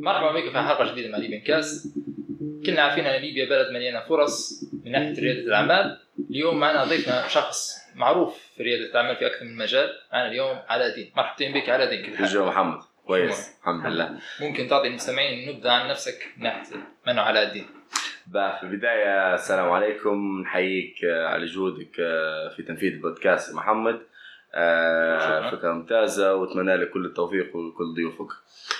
مرحبا بكم في حلقه جديدة مع ليبيا كاس كلنا عارفين إن ليبيا بلد مليانة فرص من ناحية ريادة الأعمال. اليوم معنا ضيفنا شخص معروف في ريادة الأعمال في أكثر من مجال. معنا اليوم علاء الدين. مرحبتين بك علاء الدين كيف حالك؟ جو محمد. كويس. الحمد لله. ممكن تعطي المستمعين نبذه عن نفسك من ناحية من علاء الدين؟ في البداية السلام عليكم. نحييك آه، على جهودك آه، في تنفيذ البودكاست محمد. آه، شكراً. فكرة ممتازة وأتمنى لك كل التوفيق ولكل ضيوفك. آه،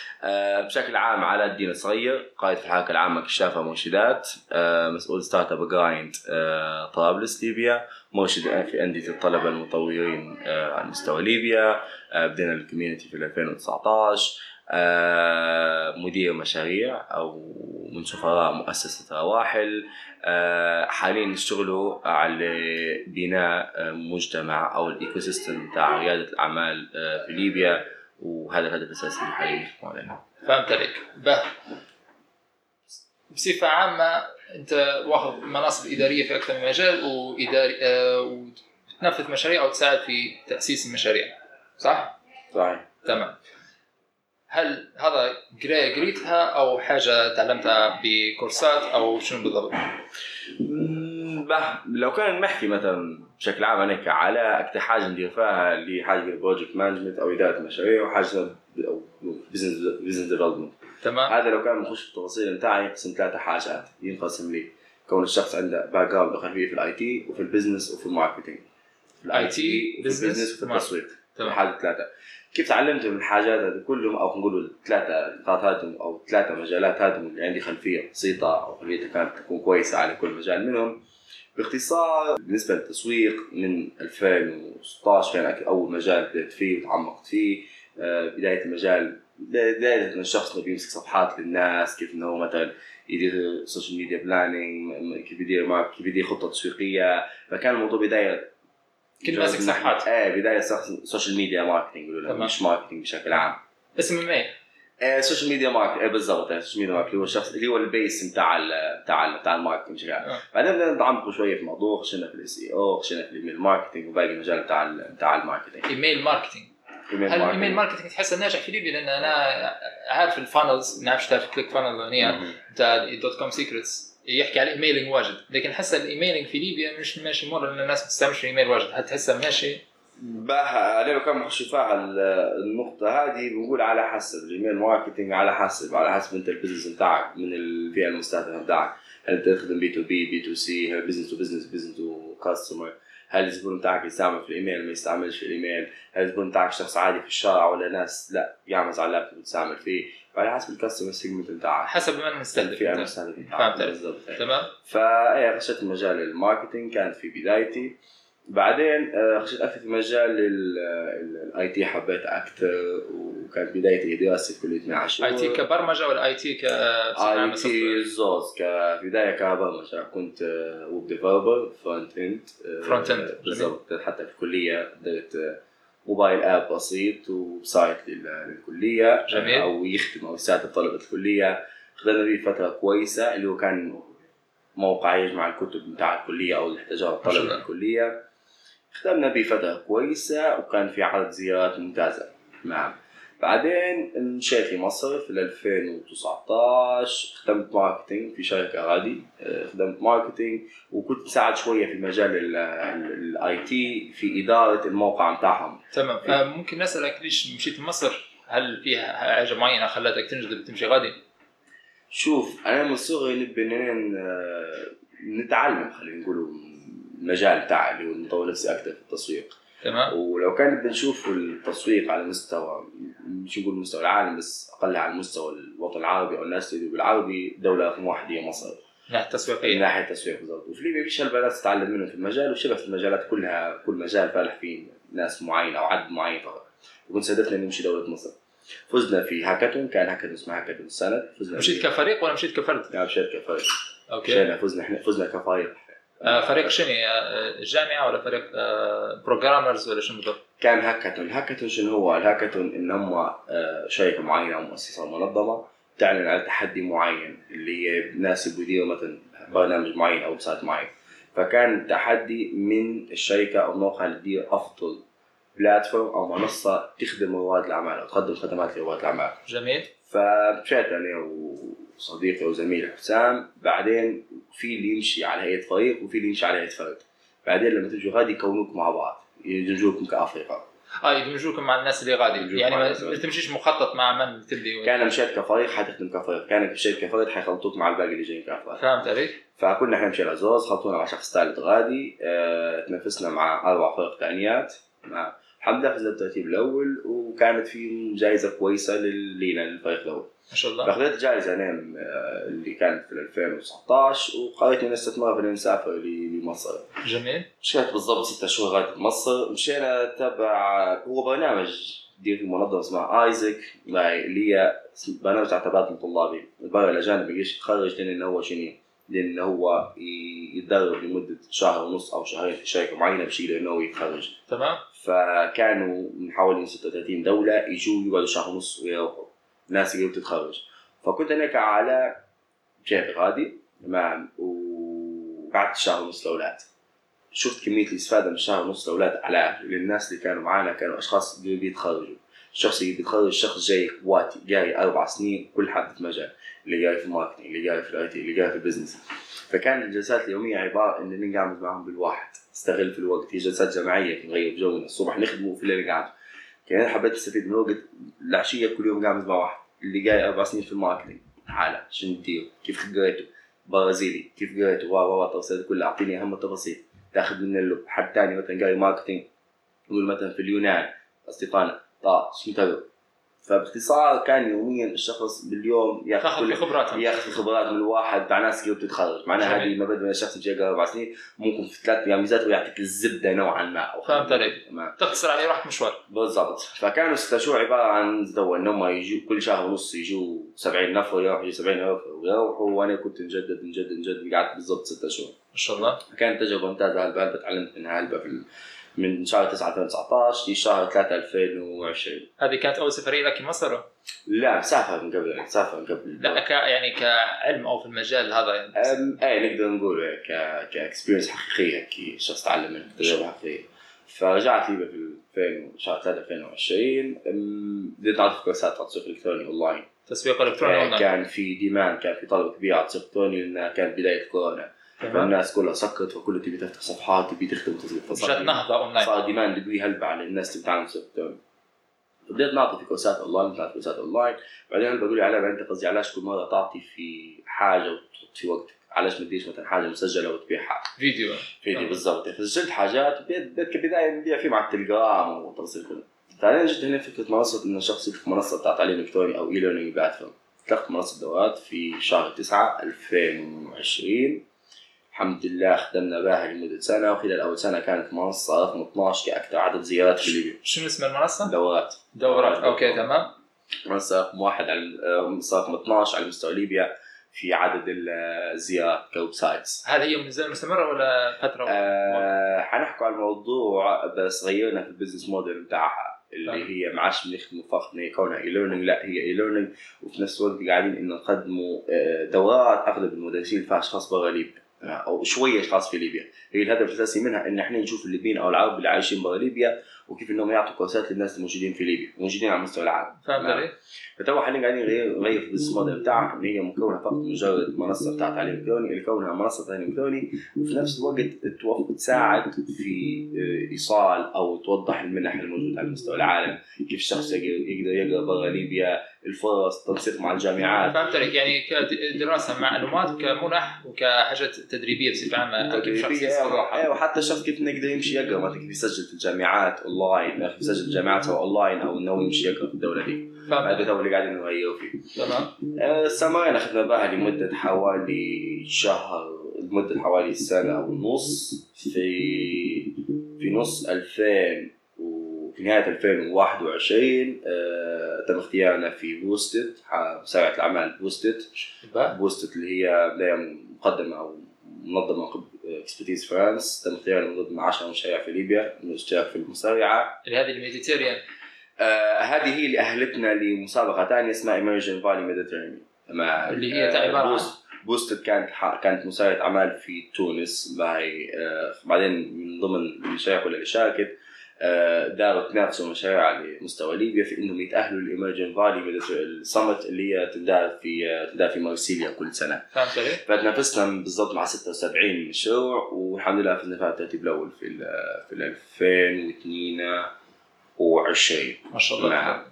بشكل عام علاء الدين الصغير قائد في الحركة العامة كشافة مرشدات آه، مسؤول Startup Grind آه، طرابلس ليبيا مرشد في أندية الطلبة المطورين آه، على مستوى ليبيا آه، بدينا ال community في 2019 آه، مدير مشاريع أو من سفراء مؤسسة رواحل آه، حاليا نشتغلوا على بناء آه، مجتمع أو ال ecosystem بتاع ريادة الأعمال آه، في ليبيا. وهذا الهدف الأساسي اللي حاليا نخدموا عليه. فهمت عليك. به بصفة عامة أنت واخذ مناصب إدارية في أكثر من مجال واداري آه، وتنفذ مشاريع أو تساعد في تأسيس المشاريع. صح؟ صحيح. تمام. هل هذا قراية قريتها أو حاجة تعلمتها بكورسات أو شنو بالضبط؟ بح- لو كان نحكي مثلا بشكل عام أنا كعلاء أكثر حاجة ندير فيها اللي حاجة project management أو إدارة مشاريع وحاجه أو business business development تمام. هذا لو كان بنخش في التفاصيل بتاعي ينقسم ثلاثة حاجات. ينقسم لي كون الشخص عنده background وخلفيه في ال IT وفي ال business وفي ال marketing في وفي business، ال business وفي التسويق تمام. هذه ثلاثة كيف تعلمت من الحاجات هذه كلهم أو نقولوا الثلاثة نقاط هذم أو ثلاثة مجالات هذم اللي عندي خلفية بسيطة أو خلفيتها كانت تكون كويسة على كل مجال منهم. باختصار بالنسبة للتسويق من 2016 كان أول مجال بدأت فيه وتعمقت فيه. آه، بداية المجال بداية إن الشخص بيمسك صفحات للناس كيف هو مثلا يدير social media planning كيف يدير mark كيف يدير خطة تسويقية. فكان الموضوع بداية كل ماسك صفحات. إيه بداية صح- social media marketing مش marketing بشكل عام. اسم الميل آه، social media market إيه بالضبط يعني social media market اللي هو الشخص اللي هو ال base بتاع ال بتاع ال marketing عام آه. بعدين نتعمقوا شوية في الموضوع خشينا في ال SEO خشينا في ال email marketing وباقي المجال بتاع ال بتاع ال marketing email marketing email هل ال email marketing تحسه ناجح في ليبيا لأن أنا عارف ال funnels نعرف تعرف ClickFunnel هنا. بتاع DotCom Secrets يحكي على ال emailing واجد. لكن حس ال emailing في ليبيا مش ماشي مرة لأن الناس ما تستعملش الايميل واجد. هل تحسها ماشي بقى أنا لو كان ال- النقطة هذه بنقول على حسب ال email marketing على حسب على حسب أنت ال business بتاعك من الفئة المستهدفة بتاعك. هل تخدم B to B B to C هل business to business business to customer هل الزبون بتاعك يستعمل في الإيميل ما يستعملش في الإيميل؟ هل الزبون بتاعك شخص عادي في الشارع ولا ناس؟ لا يعمل على اللابتوب يستعمل فيه. فعلى حسب ال customer segment بتاعك. حسب من الفئة. المستهدفة فهمت بتاعك. بالضبط. تمام. فايه خشيت مجال ال marketing كانت في بدايتي. بعدين آه، خشيت أكثر في مجال ال IT حبيت أكثر وكانت بدايتي دراستي في كلية معاشر IT كبرمجة ولا IT ك I T زوز كبدايه كبرمجة. كنت web developer front end Front end. بالضبط. حتى في الكلية درت آه، mobile app بسيط و site لل- للكلية. جميل. آه، أو يخدم أو يساعد طلبة الكلية. خدمنا به فترة كويسة اللي هو كان موقع يجمع الكتب بتاع الكلية أو اللي احتاجها طلبه. الكلية. خدمنا به فتره كويسة وكان في عدد زيارات ممتازة. نعم. بعدين مشيت لمصر في 2019 خدمت marketing في شركة غادي. آه، خدمت marketing وكنت مساعد شوية في مجال ال IT في إدارة الموقع بتاعهم. تمام. آه، ممكن نسألك ليش مشيت مصر؟ هل فيها حاجة معينة خلتك تنجذب تمشي غادي؟ شوف أنا من صغري نبي ن- نتعلم خلينا نقول المجال بتاعي اللي هو المطور نفسي أكثر في التسويق. تمام. ولو كان بدنا نشوف التسويق على مستوى مش نقول مستوى العالم بس أقل على مستوى الوطن العربي أو الناس اللي بالعربي دولة رقم واحد هي مصر. ناحية من تسويقيه ناحية التسويق بالضبط. وفي ليبيا فيش هلبة ناس تتعلم منهم في المجال وشبه في المجالات كلها كل مجال فالح فيه ناس معينه أو عدد معين فقط. وكنت هدفنا نمشي دولة مصر. فزنا في هاكاثون كان هاكاثون اسمه هاكاثون السنة. فزنا مشيت. كفريق ولا مشيت كفرد؟ نعم شركه فريق okay. مشينا فزنا إحنا فزنا كفريق. فريق شنو؟ آه، الجامعة ولا فريق programmers ولا شنو بالضبط؟ كان هاكاثون. الهاكاثون شنو هو؟ الهاكاثون إن هم آه، شركة معينة أو مؤسسه منظمة تعلن على تحدي معين اللي هي ناس يديروا مثلا برنامج معين أو website معين. فكان تحدي من الشركة أو الموقع اللي تدير أفضل platform أو منصة تخدم رواد الأعمال أو تقدم خدمات لرواد الأعمال. جميل. فمشيت أنا وصديقي وزميلي حسام بعدين في اللي يمشي على هيئة فريق وفي اللي يمشي على هيئة فرد بعدين لما تجوا غادي يكونوكم مع بعض يدمجوكم كافرقاء آه يدمجوكم مع الناس اللي غادي. يعني ما تمشيش مخطط مع من تبدي كان مشيت كفريق حتخدم كفريق. كانك مشيت كفرد حيخلطوك مع الباقي اللي جايين كافراد فهمت علي؟ فكنا إحنا نمشي العزوز خلطونا مع شخص ثالث غادي آه تنافسنا مع أربع فرق ثانيات مع الحمد لله فزنا بالترتيب الأول وكانت في جائزة كويسة لينا للفريق الأول. ما شاء الله. فأخذت جائزة نيم آه، اللي كانت في 2019 وقررت اني استثمر في نسافر لمصر. جميل. مشيت بالضبط ستة شهور غادي مصر. مشينا تبع هو برنامج دير في منظمه اسمها آيزك. اللي هي برنامج تاع تبادل طلابي البرا الاجانب يجيش يتخرج لأن هو شنو؟ لأن هو يتدرب لمدة شهر ونص أو شهرين في شركة معينة بشيء لأنه هو يتخرج تمام. فكانوا من حوالي 36 دولة يجوا يقعدوا شهر ونص ويروحوا. ناس اللي بتتخرج فكنت هناك على جهة غادي تمام وقعدت شهر ونص الاولاد شفت كمية الاستفادة من شهر ونص الاولاد على للناس اللي كانوا معانا كانوا أشخاص اللي بيتخرجوا الشخص اللي بيتخرج شخص جاي قواتي جاي أربع سنين كل حد في مجال. اللي جاي في ال marketing اللي جاي في ال IT اللي جاي في ال business فكان الجلسات اليومية عبارة إن نقعد معهم بالواحد نستغل في الوقت. هي جلسات جماعية نغير في جونا الصبح نخدمه وفي الليل نقعد كان أنا حبيت أستفيد من الوقت العشية كل يوم قاعد مع واحد اللي جاي أربع سنين في ال marketing تعال شنو تدير؟ كيف قريته؟ برازيلي. كيف قريته؟ وا وا التفاصيل كلها أعطيني أهم التفاصيل. تاخذ من اللب. حد ثاني مثلا قاري marketing يقول مثلا في اليونان أصدقائنا. طيب شنو فباختصار كان يوميا الشخص باليوم ياخذ كل في خبراتهم ياخذ خبرات من الواحد مع ناس كيف بتتخرج معناها. هذه ما من الشخص يجي أربع سنين. ممكن في ثلاث أيام يزاد ويعطيك الزبدة نوعا ما فهمت عليك. تختصر عليه راحة مشوار. بالضبط. فكانوا ستة شهور عبارة عن زو إن هم يجوا كل شهر ونص يجوا 70 نفر يروحوا يجوا 70 نفر ويروحوا. وأنا كنت نجدد نجدد نجدد قعدت بالضبط ستة شهور. ما شاء الله. كانت تجربة ممتازة. هلبة هلبة تعلمت منها هلبة في من شهر 9 2019 لشهر 3 2020 هذه كانت أول سفرية لك لمصر لا مسافر من قبل مسافر من قبل. لا ك يعني كعلم أو في المجال هذا يعني. إيه نقدر نقول إيه، ك ك experience حقيقية كي شخص تعلم منها تجربة حقيقية. فرجعت ليبيا في 2000 شهر 3 2020 أم، بديت أعرف كورسات على التسويق الالكتروني أونلاين. تسويق إلكتروني إيه، أونلاين. كان في demand كان في طلب كبير على التسويق الالكتروني لأنها كانت بداية كورونا. فالناس كلها سكرت فكله تبي تفتح صفحات تبي تخدم جات فصار نهضه اونلاين صار demand قوي هلبة على الناس تسويق الكتروني بديت نعطي في كورسات اونلاين نعطي كورسات اونلاين بعدين هلبة بقول لي أنت قصدي علاش كل مرة تعطي في حاجة وتحط في وقتك؟ علاش ما تديش مثلا حاجة مسجلة وتبيعها فيديو. فيديو آه. بالضبط. فسجلت حاجات بديت كبداية نبيع فيه مع التليجرام والتفاصيل كلها بعدين جت هنا فكرة منصة إن الشخص يفتح منصة بتاع تعليم إلكتروني أو e-learning platform طلقت منصة دورات في شهر 9 2020 الحمد لله خدمنا بها لمدة سنة وخلال أول سنة كانت منصة رقم 12 كاكثر عدد زيارات في ليبيا. شنو اسم المنصة؟ دورات. دورات. أوكي تمام. منصة رقم واحد على آه، منصة رقم 12 على مستوى ليبيا في عدد الزيارات ك websites هل هي منزل مستمرة ولا فترة؟ آه حنحكوا على الموضوع بس غيرنا في ال business model بتاعها اللي تمام. هي ما عادش بنخدموا فقط ان كونها e-learning لا هي e-learning وفي نفس الوقت قاعدين إنه نقدموا آه، دورات أغلب المدرسين فيها اشخاص برا ليبيا. آه، أو شوية إشخاص في ليبيا. هي الهدف الأساسي منها إن إحنا نشوف الليبيين أو العرب اللي عايشين برا ليبيا وكيف إنهم يعطوا كورسات للناس الموجودين في ليبيا موجودين على مستوى العالم. فهمت تمام. علي؟ فتو حاليا قاعدين نغير في ال business model بتاعها ان هي مكونة فقط مجرد منصة بتاع تعليم إلكتروني. اللي كونها منصة تعليم إلكتروني. وفي نفس الوقت تساعد في آه، إيصال أو توضح المنح الموجوده على مستوى العالم. كيف الشخص يقدر يقدر يقرأ برا ليبيا الفرص تنسيق مع الجامعات. فهمت عليك. يعني كدراسة معلومات وكمنح وكحاجات تدريبية بصفة عامة كيف تدريبية يتصرف أيوه وحتى الشخص كيف يقدر يمشي يقرأ؟ مثلا كيف يسجل في الجامعات أونلاين كيف يسجل في الجامعات سواء أونلاين أو إنه يمشي يقرأ في الدولة دي. فهمت. هذا هو اللي قاعدين نغير فيه. تمام. آه، استمرينا اخذنا بها لمدة حوالي شهر لمدة حوالي سنة ونص في في نص 2000 وفي نهاية 2021 آه، تم اختيارنا في بوستد مسابقة الأعمال بوستد. بوستد اللي هي بداية مقدمة أو منظمة Expertise France. تم اختيارنا من ضمن 10 مشاريع في ليبيا من الاشتراك في المسارعة. اللي هذه ال Mediterranean. آه هذه هي اللي أهلتنا لمسابقة ثانية اسمها Emerging Valley Mediterranean اللي هي عبارة عن- بوست بوستد كانت كانت مساعدة أعمال في تونس باي آه بعدين من ضمن المشاريع كلها اللي شاركت آه، داروا تنافسوا مشاريع على مستوى ليبيا في إنهم يتأهلوا لل Emerging Valley Summit اللي هي تندار في تندار في مارسيليا كل سنة. فهمت علي؟ فتنافسنا بالضبط مع 76 مشروع والحمد لله فزنا الترتيب الأول في ال في ال 2022 ما شاء الله. نعم.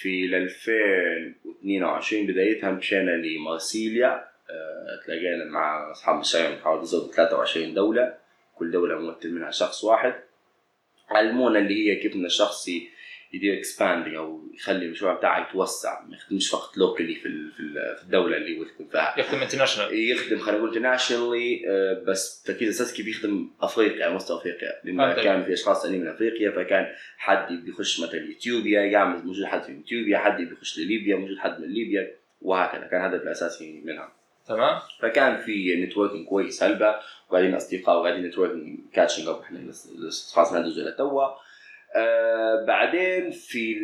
في ال 2022 بدايتها مشينا لمارسيليا آه، تلاقينا مع أصحاب المشاريع من حوالي بالضبط 23 دولة. كل دولة ممثل منها شخص واحد. علمونا اللي هي كيف ان الشخص يدير expanding أو يخلي المشروع بتاعه يتوسع ما يخدمش فقط locally في في ال- في الدولة اللي هو يخدم فيها. يخدم international يخدم خلينا نقول internationally بس تركيز أساسي كيف يخدم أفريقيا على مستوى أفريقيا. لأن. كان في أشخاص ثانيين من أفريقيا فكان حد بيخش مثلا اثيوبيا يعمل موجود حد في اثيوبيا حد بيخش لليبيا موجود حد من ليبيا وهكذا. كان الهدف الأساسي منها. تمام؟ فكان في networking كويس هلبة وقاعدين أصدقاء وقاعدين networking catching up إحنا الاشخاص ما ندرج لتوا آه بعدين في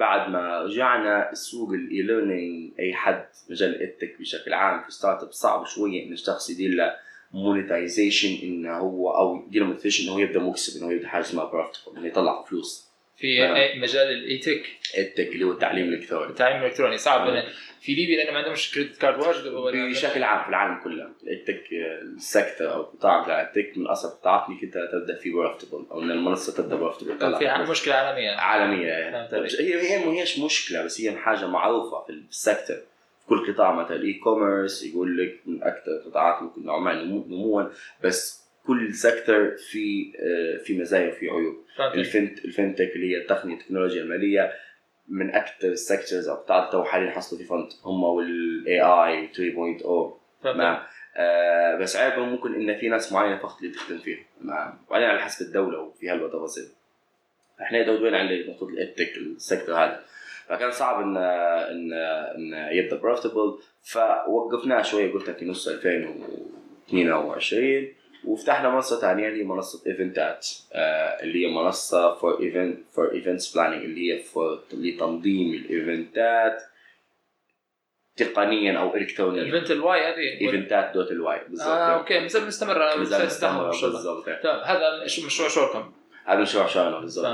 بعد ما رجعنا سوق ال e-learning أي حد مجال ال tech بشكل عام في startup صعب شوية ان الشخص يدير له monetization إنه هو أو يدير له monetization إنه هو يبدأ مكسب إنه هو يبدأ حاجة اسمها profitable إنه يطلع فلوس. في. أي مجال الايتك التك اللي هو التعليم الإلكتروني. التعليم الإلكتروني صعب. إن في ليبيا لأن ما عندهمش credit card واجد بشكل عام في العالم كله. ال edtech sector أو القطاع بتاع التك من أصعب القطاعات انك انت تبدأ فيه profitable أو إن المنصة تبدأ profitable في مشكلة عالمية. عالمية يعني. عليك. هي هي ما هيش مشكلة بس هي حاجة معروفة في ال sector في كل قطاع مثلا ال e-commerce يقول لك من أكثر القطاعات ممكن نوعا ما نمو- نموا بس كل sector في آه، في مزايا وفي عيوب. ال fint- ال fintech اللي هي التقنية التكنولوجيا المالية من أكثر ال sectors أو قطاعات تو حاليا حصلوا في fund هم وال AI 3.0 فهمت تمام. آه بس عيبهم ممكن إن في ناس معينة فقط اللي تخدم فيها. تمام وبعدين على حسب الدولة وفي هلبة تفاصيل. إحنا دوين على نقطة ال edtech sector هذا. فكان صعب إن إن إن يبدأ بروفيتبل فوقفناه شوية قلت لك في نص 2022 وفتحنا منصة ثانية اللي هي منصة ايفنتات آه اللي هي منصة فور ايفنت فور ايفنتس بلاننج اللي هي for لتنظيم الإيفنتات تقنيا أو الكترونيا. البنت الواي هذه؟ ايفنتات دوت الواي بالضبط. آه أوكي مازال مستمر بالضبط. تمام هذا مش- مشروع شوركم هذا مشروع شانو بالضبط.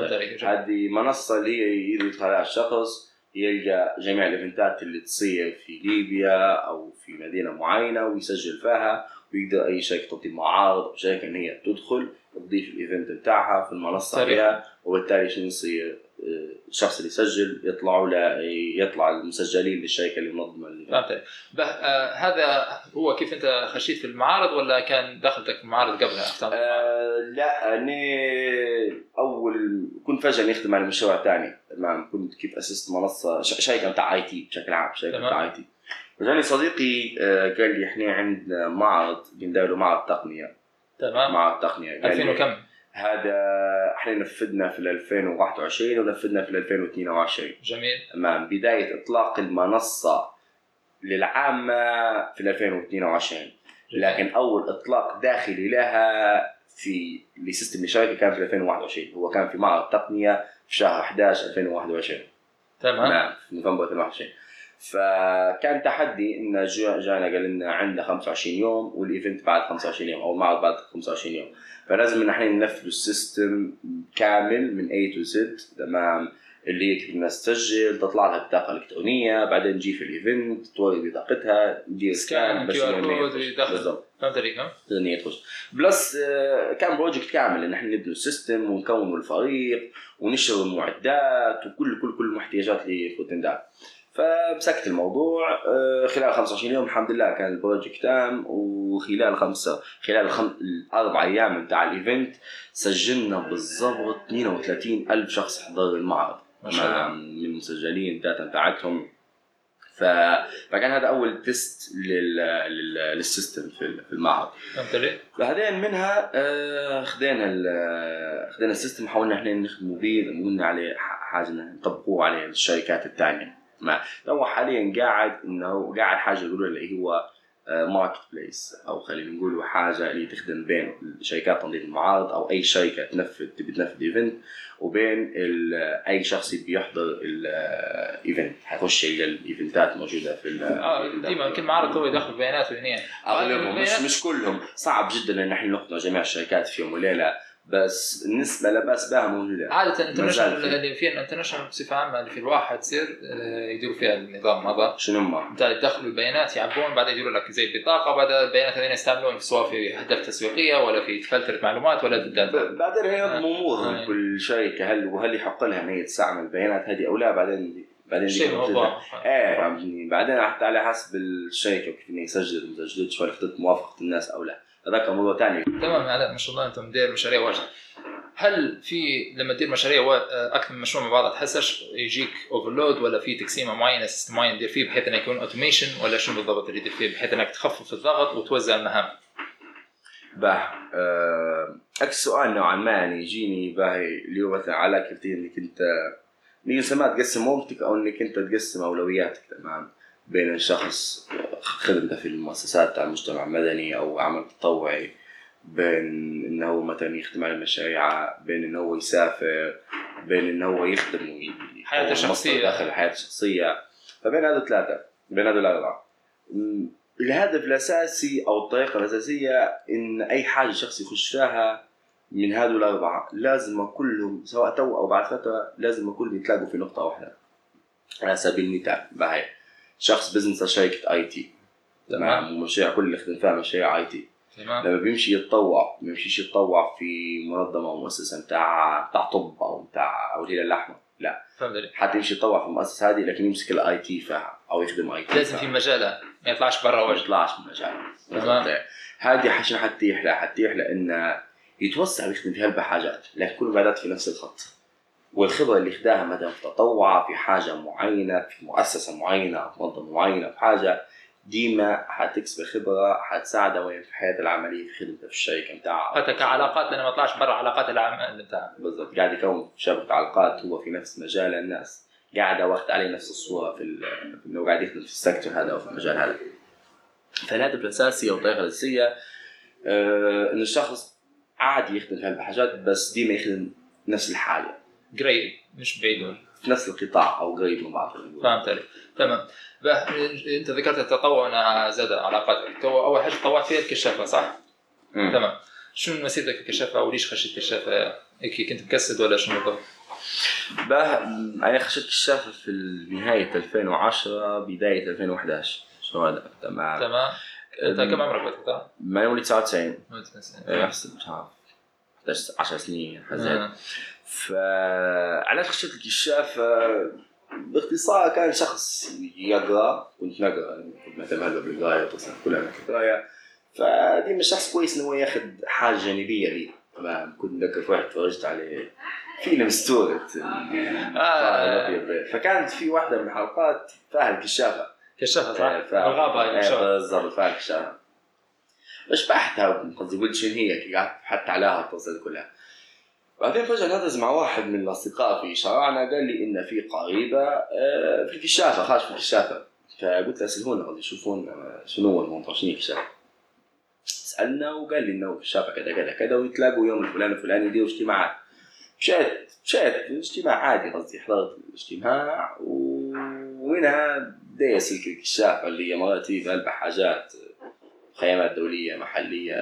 هذه منصة اللي هي يقدر يدخل عليها الشخص يلقى جميع ال event ات اللي تصير في ليبيا أو في مدينة معينة ويسجل فيها. ويقدر أي شركه تنظيم معارض أو شركه ان هي تدخل تضيف ال event بتاعها في المنصة. فيها وبالتالي شنو يصير آه، الشخص اللي يسجل يطلعوا له يطلع المسجلين للشركة اللي منظمة. به- آه هذا هو كيف أنت خشيت في المعارض ولا كان دخلتك في المعارض قبلها آه لا أنا أول كنت فجأة نخدم على مشروع ثاني تمام كنت كيف أسست منصة شركة بتاع IT بشكل عام شركة. بتاع IT فجاني صديقي آه، قال لي إحنا عندنا معرض بندير له معرض تقنية. تمام. معرض تقنية. قال 2000 لي وكم؟ هذا إحنا نفذنا في ال 2021 ونفذنا في ال 2022 جميل. تمام. بداية إطلاق المنصة للعامة في ال 2022 لكن أول إطلاق داخلي لها في ل system الشركة كان في 2021 هو كان في معرض تقنية في شهر 11 2021 تمام. نعم في نوفمبر 2021 فكان تحدي إن جا- جانا قال لنا عندنا 25 يوم وال event بعد 25 يوم أو المعرض بعد 25 يوم. فلازم إن إحنا ننفذ ال system كامل من A to Z. تمام. اللي هي كيف الناس تسجل تطلع لها بطاقة إلكترونية بعدين نجي في ال event توري بطاقتها ندير scan، بس. بالضبط. فهمت عليك تخش. plus آه، كان project كامل إن إحنا نبني ال system ونكون الفريق ونشتري المعدات وكل كل كل المحتيجات لفوتندات فمسكت الموضوع آه، خلال 25 يوم الحمد لله كان ال project تام وخلال خمسة خلال الخم... الأربع أيام بتاع ال event سجلنا بالضبط 32 ألف شخص حضر المعرض. من المسجلين ال data بتاعتهم. ف... فكان هذا أول test لل... لل... لل system في ال- في المعرض. عليك؟ بعدين منها آه، خدينا ال خدينا ال system حاولنا إحنا نخدموا به قلنا عليه حاجة نطبقوه على الشركات الثانية. ما. هو حاليا قاعد إنه قاعد حاجة يقولوا اللي هو marketplace أو خلينا نقول حاجة اللي تخدم بين شركات تنظيم المعارض أو أي شركة تنفذ تبي تنفذ event وبين أي شخص يبي يحضر الايفنت حيخش يلقى الايفنتات موجودة في آه ديما كل معرض هو يدخل بياناته هنا أغلبهم. مش مش كلهم. صعب جدا إن إحنا نقنع جميع الشركات في يوم وليلة بس النسبة لباس بها موجوده عادة الانترناشونال في. اللي فيها الانترناشونال بصفة عامة اللي في الواحد تصير آه، يديروا فيها النظام هذا شنو هم؟ انت يدخلوا البيانات يعبون بعدين يديروا لك زي بطاقه بعد البيانات هذين يستعملون سواء في اهداف تسويقية ولا في فلتره معلومات ولا الداتا ب- بعدين هي آه. امورهم آه. كل شركه هل وهل يحق لها إن هي تستعمل البيانات هذه أو لا بعدين بعدين دي شيء إيه فهمتني بعدين حتى على حسب الشركة وكيف إنها سجلت ما سجلتش ولا موافقة الناس أو لا هذاك موضوع ثاني تمام علاء ما شاء الله أنتم مدير مشاريع واجد. هل في لما تدير مشاريع وا- أكثر من مشروع مع بعض تحسش يجيك overload ولا في تقسيمة معينة system معين تدير فيه بحيث إنه يكون automation ولا شنو بالضبط اللي تدير فيه بحيث إنك تخفف الضغط وتوزع المهام؟ باه آه، إكس سؤال نوعا ما يعني يجيني باهي اللي هو مثلا على كيف إنك أنت نيجي تقسم وقتك أو إنك أنت تقسم أولوياتك تمام بين شخص خدمته في المؤسسات تاع المجتمع المدني أو عمل تطوعي بين انه هو مثلا يخدم على مشاريع بين انه هو يسافر بين انه هو يخدم حياته الشخصية. دخل حياته الشخصية. فبين هذول ثلاثة بين هذول الأربعة. الهدف الأساسي أو الطريقة الأساسية إن أي حاجة شخص يخش فيها من هذول الأربعة لازم كلهم سواء تو أو بعد فترة لازم كلهم يتلاقوا في نقطة واحدة. على سبيل المثال باهي شخص business شركة IT تمام؟ ومشاريع كل اللي يخدم فيها مشاريع IT تمام. لما بيمشي يتطوع ما بيمشيش يتطوع في منظمة أو مؤسسة بتاع بتاع طب أو بتاع أو الهلال الاحمر لا حتى يمشي يتطوع في المؤسسة هذه لكن يمسك ال IT فيها أو يخدم IT لازم في مجالها. ما يطلعش برا ما وجه. يطلعش من مجال تمام. هذه عشان حتتيح له حتتيح له انه يتوسع ويخدم في هلبة حاجات لكن كل بعدات في نفس الخط. والخبرة اللي خداها مثلا في تطوع في حاجة معينة في مؤسسة معينة في منظمه معينة في حاجة ديما حتكسب خبرة حتساعده وين؟ في حياته العملية في خدمته في الشركة بتاعها حتى كعلاقات لأنه ما طلعش برا علاقات العمل بتاعها بالضبط. قاعد يكون شبكة علاقات هو في نفس مجال الناس. قاعد واخد عليه نفس الصورة في إنه قاعد يخدم في السكتور هذا أو في المجال هذا. فالهدف الاساسي أو الطريقة الاساسيه آه إنه الشخص عادي يخدم في هالحاجات بس ديما يخدم نفس الحاجة. قريب مش بعيد في نفس القطاع أو قريب من بعض فهمت عليك تمام أنت ذكرت التطوع أنها زاد علاقاتك تو أول حاجة تطوعت فيها الكشافة صح؟ مم. تمام شنو مسيرتك الكشافة وليش خشيت كشافه؟ هيك كنت مكسد ولا شنو بالضبط؟ باه أنا خشيت كشافه في نهايه 2010 بداية 2011 شو هذا تمام تمام أنت كم عمرك وقتها؟ ما يوم 99 آه. احسب مش عارف 11 10 سنين حاجة. آه. فعلاش خشيت الكشاف باختصار كان شخص يقرأ. كنت نقرأ يعني كنت مهتم هلا بالقراية طبعا كلها من القراية. فديما شخص كويس إنه ياخذ حاجة جانبية لي. تمام كنت نذكر في واحد تفرجت عليه فيلم ستورت آه. فكانت في واحدة من الحلقات فيها الكشافة. كشافة صح؟ ف- الغابه إيه،. بالضبط فيها الكشافة. فشبحتها قصدي قلت شنو هي؟ قعدت حتى عليها القصة كلها. بعدين فجأة نادز مع واحد من الأصدقاء في شارعنا قال لي إن في قريبة آه، في الكشافة خارج في الكشافة. فقلت له اسالونا قصدي يشوفون آه، شنو هو الموضوع شنو الكشافه سألنا وقال لي إنه الكشافه كذا كذا كذا ويتلاقوا يوم الفلاني الفلاني يديروا اجتماعات مشيت مشيت اجتماع عادي قصدي حضرت الاجتماع ومنها بدأ سلك الكشافة اللي هي مرات في أربع حاجات خيامات دولية محلية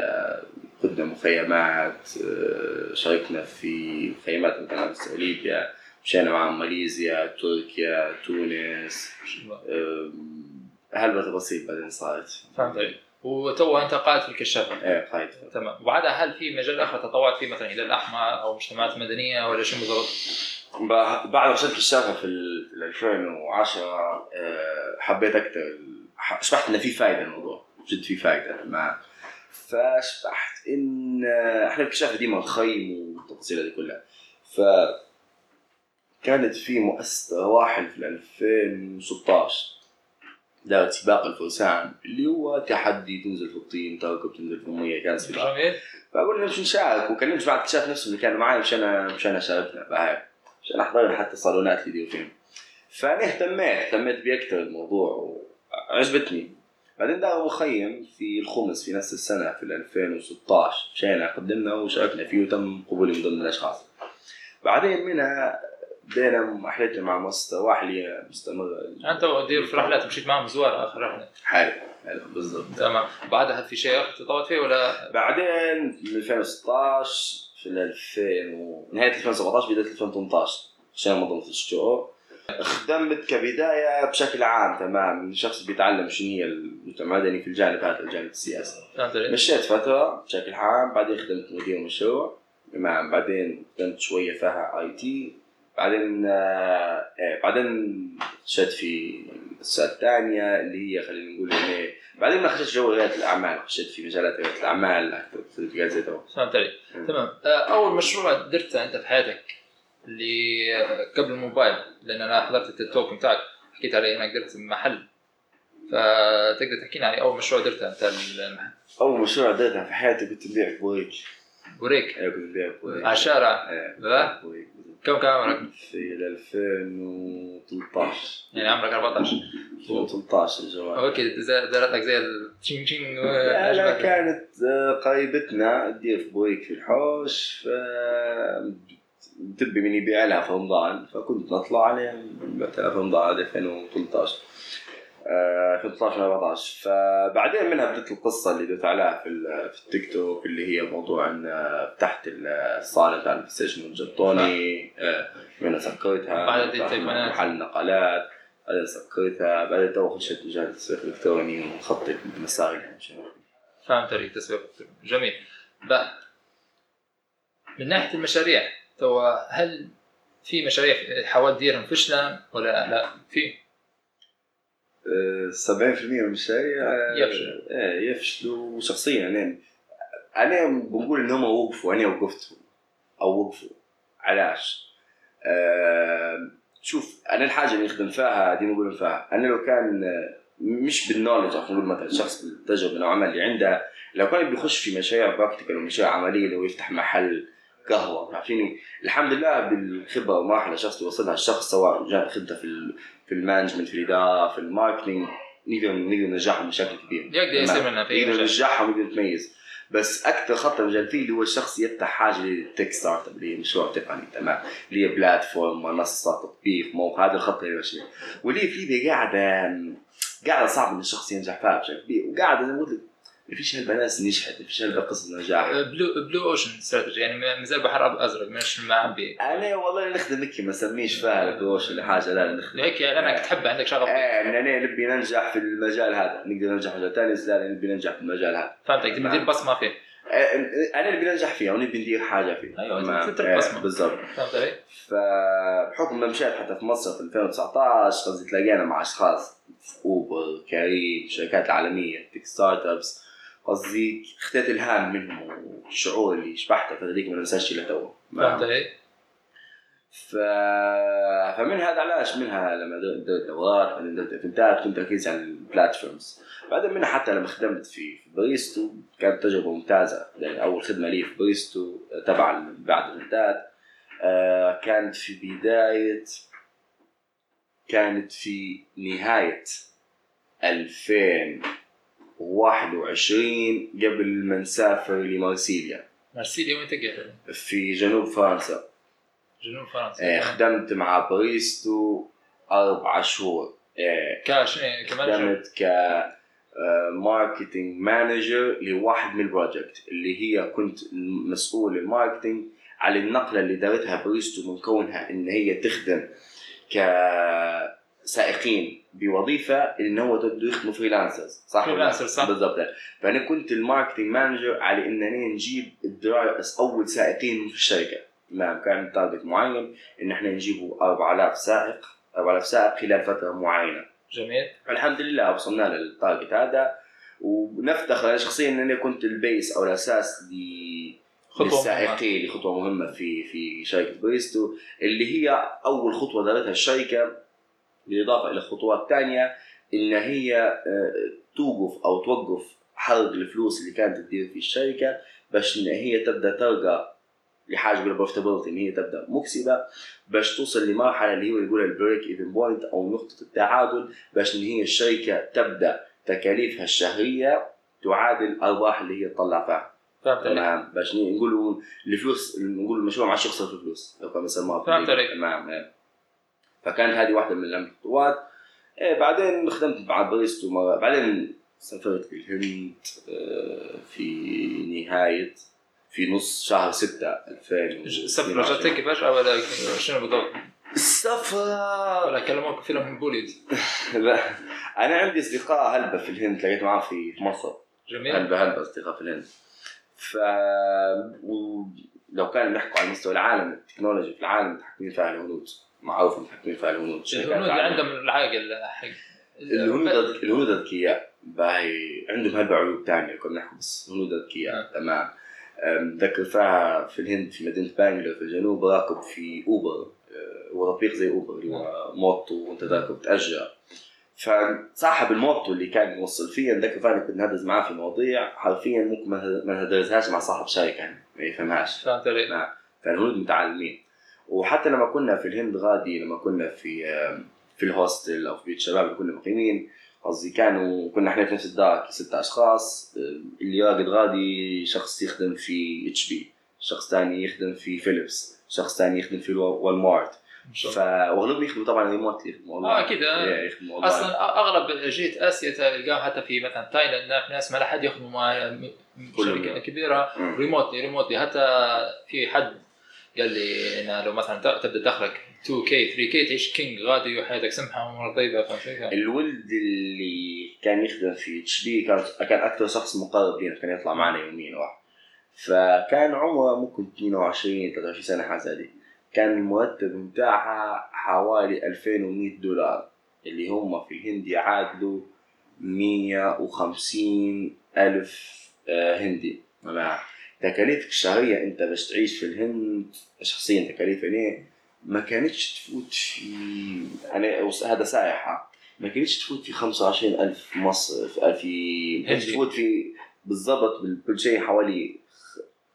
خدنا مخيمات آه، شاركنا في مخيمات مثلا في ليبيا مشينا مع ماليزيا تركيا تونس آم، هلبة تفاصيل بعدين صارت. فهمت. عليك وتو أنت قائد في الكشافة. إيه قايد تمام. وبعدها هل في مجال آخر تطوعت فيه مثلا إلى الأحمر أو مجتمعات مدنية ولا شنو بالضبط؟ بعد ما وصلت الشافه في ال في ال 2010 آه، حبيت أكثر ح- شبحت ان في فائده الموضوع. جد في فائده مع فشبحت إن إحنا الكشافه ديما نخيم والتفاصيل هذه كلها. ف كانت في مؤسسة راحل في 2016 دارت سباق الفرسان اللي هو تحدي تنزل في الطين تركب تنزل في المية كان سباق. فقلنا نمشي نشارك وكلمت جماعة الاكتشاف نفسهم اللي كانوا معي مشان مشان شاركنا بعد. عشان احضر حتى صالونات اللي يديروا فيهم. فأنا اهتميت اهتميت بيه أكثر الموضوع وعجبتني. بعدين داروا مخيم في الخمس في نفس السنة في 2016 مشينا قدمنا وشاركنا فيه وتم قبولي من ضمن الأشخاص. بعدين منها بدينا رحلتنا مع مؤسسه واحلية مستمرة أنت ودير في رحلات مشيت معهم زوار آخر رحلة. حالي حلو بالضبط. تمام. بعدها في شيء آخر تطوعت فيه ولا؟ بعدين من 2016 في ال 2000 و... نهاية 2017 بداية 2018 عشان ما ضمت الشهور خدمت كبداية بشكل عام تمام. شخص بيتعلم شنو هي المجتمع المدني في الجانب هذا الجانب السياسي. علي؟ مشيت فترة بشكل عام بعدين خدمت مدير مشروع. تمام. بعدين خدمت شوية فيها آي تي. بعدين آه إيه بعدين خشيت في السنة الثانية اللي هي خلينا نقول يعني بعدين ما خشيت جو رياده الأعمال خشيت في مجالات رياده الأعمال أكثر فهمت علي تمام. آه، أول مشروع درته أنت في حياتك؟ اللي قبل الموبايل لأن أنا حضرت التيك توك بتاعك حكيت علي انك درت محل فتقدر تحكي لنا أول مشروع درته أنت المحل؟ أول مشروع درته في حياتي كنت نبيع بوريك بوريك أيوه كنت نبيع بوريك على الشارع؟ بوريك. كم كان عمرك؟ في ال 2013 يعني عمرك 14 2013 الجوال. أوكي دارت لك زي التشين تشين لا. كانت قريبتنا تدير في بوريك في الحوش ف تبي من يبيع لها في رمضان فكنت نطلع عليها لها في رمضان هذا 2013 آه، 2013 2014 فبعدين منها بدت القصة اللي دويت عليها في في التيك توك اللي هي موضوع إن آه، فتحت الصالة بتاع البلاي ستيشن والجطوني آه، منها سكرتها بعد دي فتحت تليفونات. محل نقالات بعدين سكرتها. بعدين تو خشيت مجال التسويق الإلكتروني وخطط المسائل فهمت عليك تسويق جميل. بقى من ناحية المشاريع تو هل في مشاريع حاولت تديرهم فشلا ولا لا في 70% من المشاريع آه، يفشل. إيه يفشلوا شخصيا يعني أنا بنقول ان هم وقفوا أنا وقفت أو وقفوا علاش؟ آه شوف أنا الحاجة اللي نخدم فيها دي نقول فيها أنا لو كان مش بال knowledge أو نقول مثلا شخص بالتجربة ما اللي عنده لو كان بيخش في مشاريع practical ومشاريع عملية لو يفتح محل قهوه عارفين الحمد لله بالخبرة والمراحل الشخص يوصلها الشخص سواء جاء خدمته في في ال management في الإدارة في ال marketing نقدر نقدر ننجحهم بشكل كبير. يقدر يصير منها في مجال. ينجحهم ويقدر يتميز بس أكثر خطه مجال فيه اللي هو الشخص يفتح حاجة لل tech startup اللي هي مشروع تقني تمام؟ اللي هي platform منصة تطبيق موقع هذه الخطه اللي ماشيه واللي في قاعدة قاعدة صعب إن الشخص ينجح فيها بشكل كبير وقاعدة زي ما قلت لك ما فيش هال business نجحت ما فيش هالقصص نجاح blue blue ocean strategy يعني مازال بحر أزرق مش معبي أنا والله نخدم هيك ما سميش فيها البروش ولا حاجة لا نخدم. هيك لانك تحب عندك شغف. إيه ان أنا نبي ننجح في المجال هذا. نقدر ننجح في مجال ثاني بس لا نبي ننجح في المجال هذا. فهمتك تبي تدير بصمة فيه. إيه، أنا نبي ننجح فيها ونبي ندير حاجة فيه أيوة، تمام. تترك بصمة. بالضبط. فهمت علي؟ فبحكم ما مشيت حتى في مصر في 2019 قصدي تلاقينا مع أشخاص Uber Careem الشركات العالمية tech startups قصدي اخذت الهام منهم والشعور اللي شبحته في هذيك ما ننساش الا تو فهمت علي؟ ف... فمن هذا علاش منها لما درت دورات بعدين درت event ات كنت تركيز على ال platforms بعدين منها حتى لما خدمت في باريستو كانت تجربة ممتازة. لأن أول خدمة لي في باريستو تبع بعد الايفنتات آه، كانت في بدايه كانت في نهاية 2021 قبل ما نسافر لمارسيليا. مارسيليا وين تقعد؟ في جنوب فرنسا. جنوب فرنسا. آه، خدمت مع بريستو أربع شهور. آه، كاش كمان خدمت ك marketing manager لواحد من ال project اللي هي كنت مسؤول ال marketing على النقلة اللي دارتها بريستو من كونها إن هي تخدم كسائقين. بوظيفة إن هو بده يخدموا freelancers صح؟ Freelancers، صح. بالضبط. فأنا كنت ال marketing manager على إنني نجيب ال drivers أول سائقين في الشركة. تمام كان target معين إن إحنا نجيبوا 4000 سائق 4000 سائق خلال فترة معينة. جميل. الحمد لله وصلنا لل target هذا. ونفتخر أنا شخصيا ان أنا كنت ال base أو الأساس ل خطوة للسائقين لخطوة مهمة في في شركة بريستو اللي هي أول خطوة دارتها الشركة. بالإضافة إلى خطوات ثانية إن هي آه، توقف أو توقف حرق الفلوس اللي كانت تدير في الشركة باش إن هي تبدأ ترجع لحاجه بال profitability إن هي تبدأ مكسبة باش توصل لمرحلة اللي هو يقولها ال break even point أو نقطة التعادل باش إن هي الشركة تبدأ تكاليفها الشهرية تعادل الارباح اللي هي تطلع فيها. فهمت؟ تمام. باش نقولوا الفلوس نقول المشروع ما عادش يخسر في الفلوس. لو كان بنسموها فهمت عليك. تمام. فكانت هذه واحدة من الخطوات إيه بعدين خدمت مع بريستو مرة بعدين سافرت في الهند آه، في نهاية في نص شهر 6 2000 السفرة جاتك فجأة ولا شنو بالضبط؟ السفرة ولا كلموك فيلم بوليد لا. أنا عندي أصدقاء هلبة في الهند لقيت معاهم في مصر. جميل. هلبة هلبة أصدقاء في الهند. ف ولو كان نحكوا على مستوى العالم التكنولوجيا في العالم متحكمين فيها الهنود. معروف متحكمين فيها الهنود؟ الهنود. عندهم العاقل حق الهنود الهنود اذكياء باهي عندهم هلبة عيوب ثانية كنا نحكي بس الهنود اذكياء آه. تمام. أم، ذكر فيها في الهند في مدينة بانجلور في الجنوب راكب في Uber أه، هو تطبيق زي Uber اللي هو موتو وأنت راكب تأجر. فصاحب الموتو اللي كان يوصل فيا ذكر فيها كنت نهدرز معاه في مواضيع حرفيا ممكن ما نهدرزهاش مع صاحب شركة يعني ما يفهمهاش. فهمت علي؟ نعم. فالهنود متعلمين. وحتى لما كنا في الهند غادي لما كنا في في ال hostel أو في بيت شباب اللي كنا مقيمين قصدي كانوا كنا إحنا في نفس الدار ست أشخاص اللي راقد غادي شخص يخدم في HP شخص ثاني يخدم في فيليبس شخص ثاني يخدم في Walmart إن شاء ف الله. وأغلبهم يخدموا طبعا ريموت يخدموا آه والله أكيد آه. أصلا أغلب جهه اسيا تلقاهم حتى في مثلا تايلاند في ناس ما لا حد يخدموا مع. شركة كبيرة. remotely remotely حتى في حد قال لي إنه لو مثلا تبدأ دخلك 2 k 3 k تعيش king غادي وحياتك سمحة وامور طيبة فهمت؟ الولد اللي كان يخدم في اتش بي كان كان أكثر شخص مقرب لنا كان يطلع معنا يوميا واحد. فكان عمره ممكن 22 23 سنة حاجة زي كان المرتب بتاعها حوالي 2100 دولار اللي هم في الهند يعادلوا 150 ألف آه، هندي. تمام تكاليفك الشهرية أنت بس تعيش في الهند شخصيا تكاليف ليه ما كانتش تفوت في أنا وس- هذا سائح. ما كانتش تفوت في 25000 مصر في ما كانتش. تفوت في بالضبط بكل شيء حوالي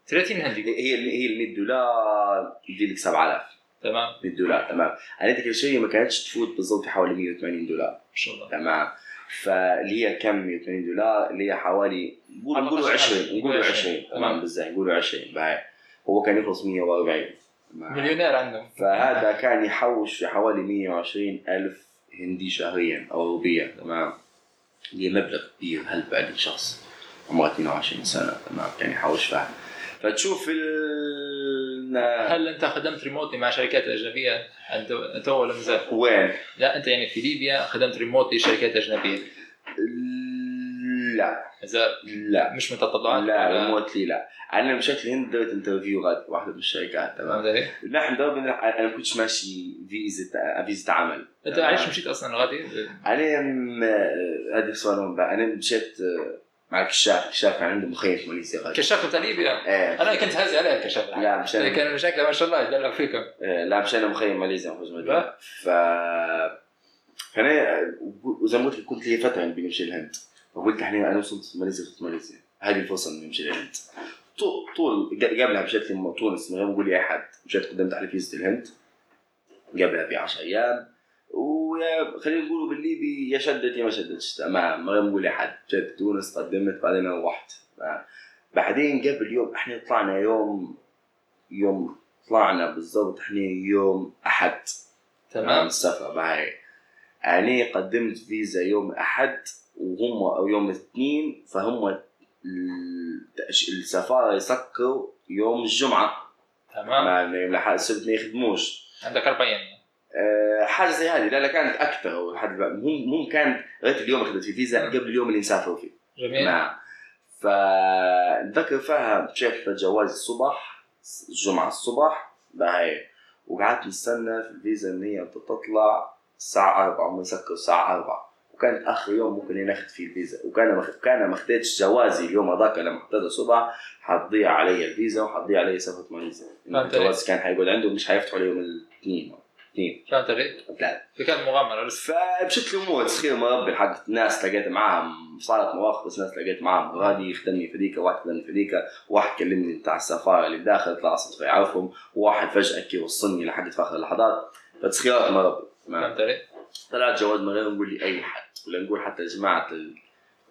30 هندي. هي هي ال 100 دولار يجي لك 7000 تمام. 100 دولار تمام. أنا ذيك الشيء ما كانتش تفوت بالضبط في حوالي 180 دولار. ما شاء الله. تمام. فاللي هي كم 180 دولار؟ اللي هي حوالي نقول نقولوا 20 نقولوا 20 تمام. بالظبط نقولوا 20 باهي هو كان يخلص 140 تمام. مليونير عندهم. فهذا كان يحوش حوالي 120 ألف هندي شهريا أو روبيا تمام. اللي مبلغ كبير هلبة لشخص عمره 22 سنة. تمام. كان يحوش فيها فتشوف ال هل أنت خدمت remotely مع شركات أجنبية انت تو ولا مازال؟ وين؟ لا أنت يعني في ليبيا خدمت remotely شركات أجنبية لا مازال لا مش من تطلعات لا remotely لا أنا مشيت الهند درت interview غاد واحدة من الشركات تمام؟ نحن درب أنا ما كنتش ماشي فيزا فيزا عمل أنت. عايش مشيت أصلا غادي؟ أنا هذا بقى أنا مشيت مع الكشاف الكشاف كان عنده مخيم في ماليزيا غادي كشاف بتاع ليبيا إيه. أنا كنت هازي عليه الكشاف لا مش أنا. كان شكله ما شاء الله يدلع فيكم. آه، لا مش أنا مخيم ماليزيا ما فوز لا. ف فأنا وزي ما قلت لك كنت لي فترة يعني بنمشي الهند. فقلت إحنا أنا وصلت ماليزيا وصلت ماليزيا. هذه الفرصة إني نمشي الهند. طول طول قبلها مشيت تونس من غير ما أقول لي اي حد. مشيت قدمت على فيزا الهند. قبلها ب 10 أيام. ويا خلينا نقولوا بالليبي يا شدت يا ما شدتش. غير ما أقول لاحد جيت تونس قدمت بعدين روحت. بعدين قبل يوم إحنا طلعنا يوم يوم طلعنا بالضبط إحنا يوم أحد. تمام. السفر معي أنا قدمت فيزا يوم أحد وهم أو يوم الاثنين فهم السفارة يسكروا يوم الجمعة. تمام. السبت ما يخدموش. عندك أربع أيام أه حاجة زي هذه لا لا كانت لحد بقى. مهم مهم كانت لغاية اليوم أخذت في فيزا مم. قبل اليوم اللي نسافروا فيه. جميل. نعم. فنذكر فيها مشيت جواز الصبح الجمعة الصبح باهي وقعدت نستنى في الفيزا ان هي بتطلع الساعة 4 هم يسكروا الساعة 4 وكانت آخر يوم ممكن ناخذ فيه الفيزا. وكان مخ... كان ما اخذتش جوازي اليوم هذاك لما اخذت الصبح حتضيع علي الفيزا وحتضيع علي سفرة ماليزيا. الجواز كان حيقعد عنده مش حيفتحوا لي يوم الاثنين. اثنين فهمت علي؟ ثلاثة فكان مغامرة. لسه فمشيت الأمور تسخير مربي حق ناس لقيت معاهم. صارت مواقف بس ناس لقيت معاهم. غادي يخدمني في ذيك واحد خدمني في ذيك واحد كلمني بتاع السفارة اللي داخل طلع صدفه يعرفهم. وواحد فجأة كي وصلني لحد في آخر اللحظات. فتسخيرات مربي فهمت علي؟ طلعت جواز من غير نقول لي أي حد. ولا نقول حتى جماعة ال...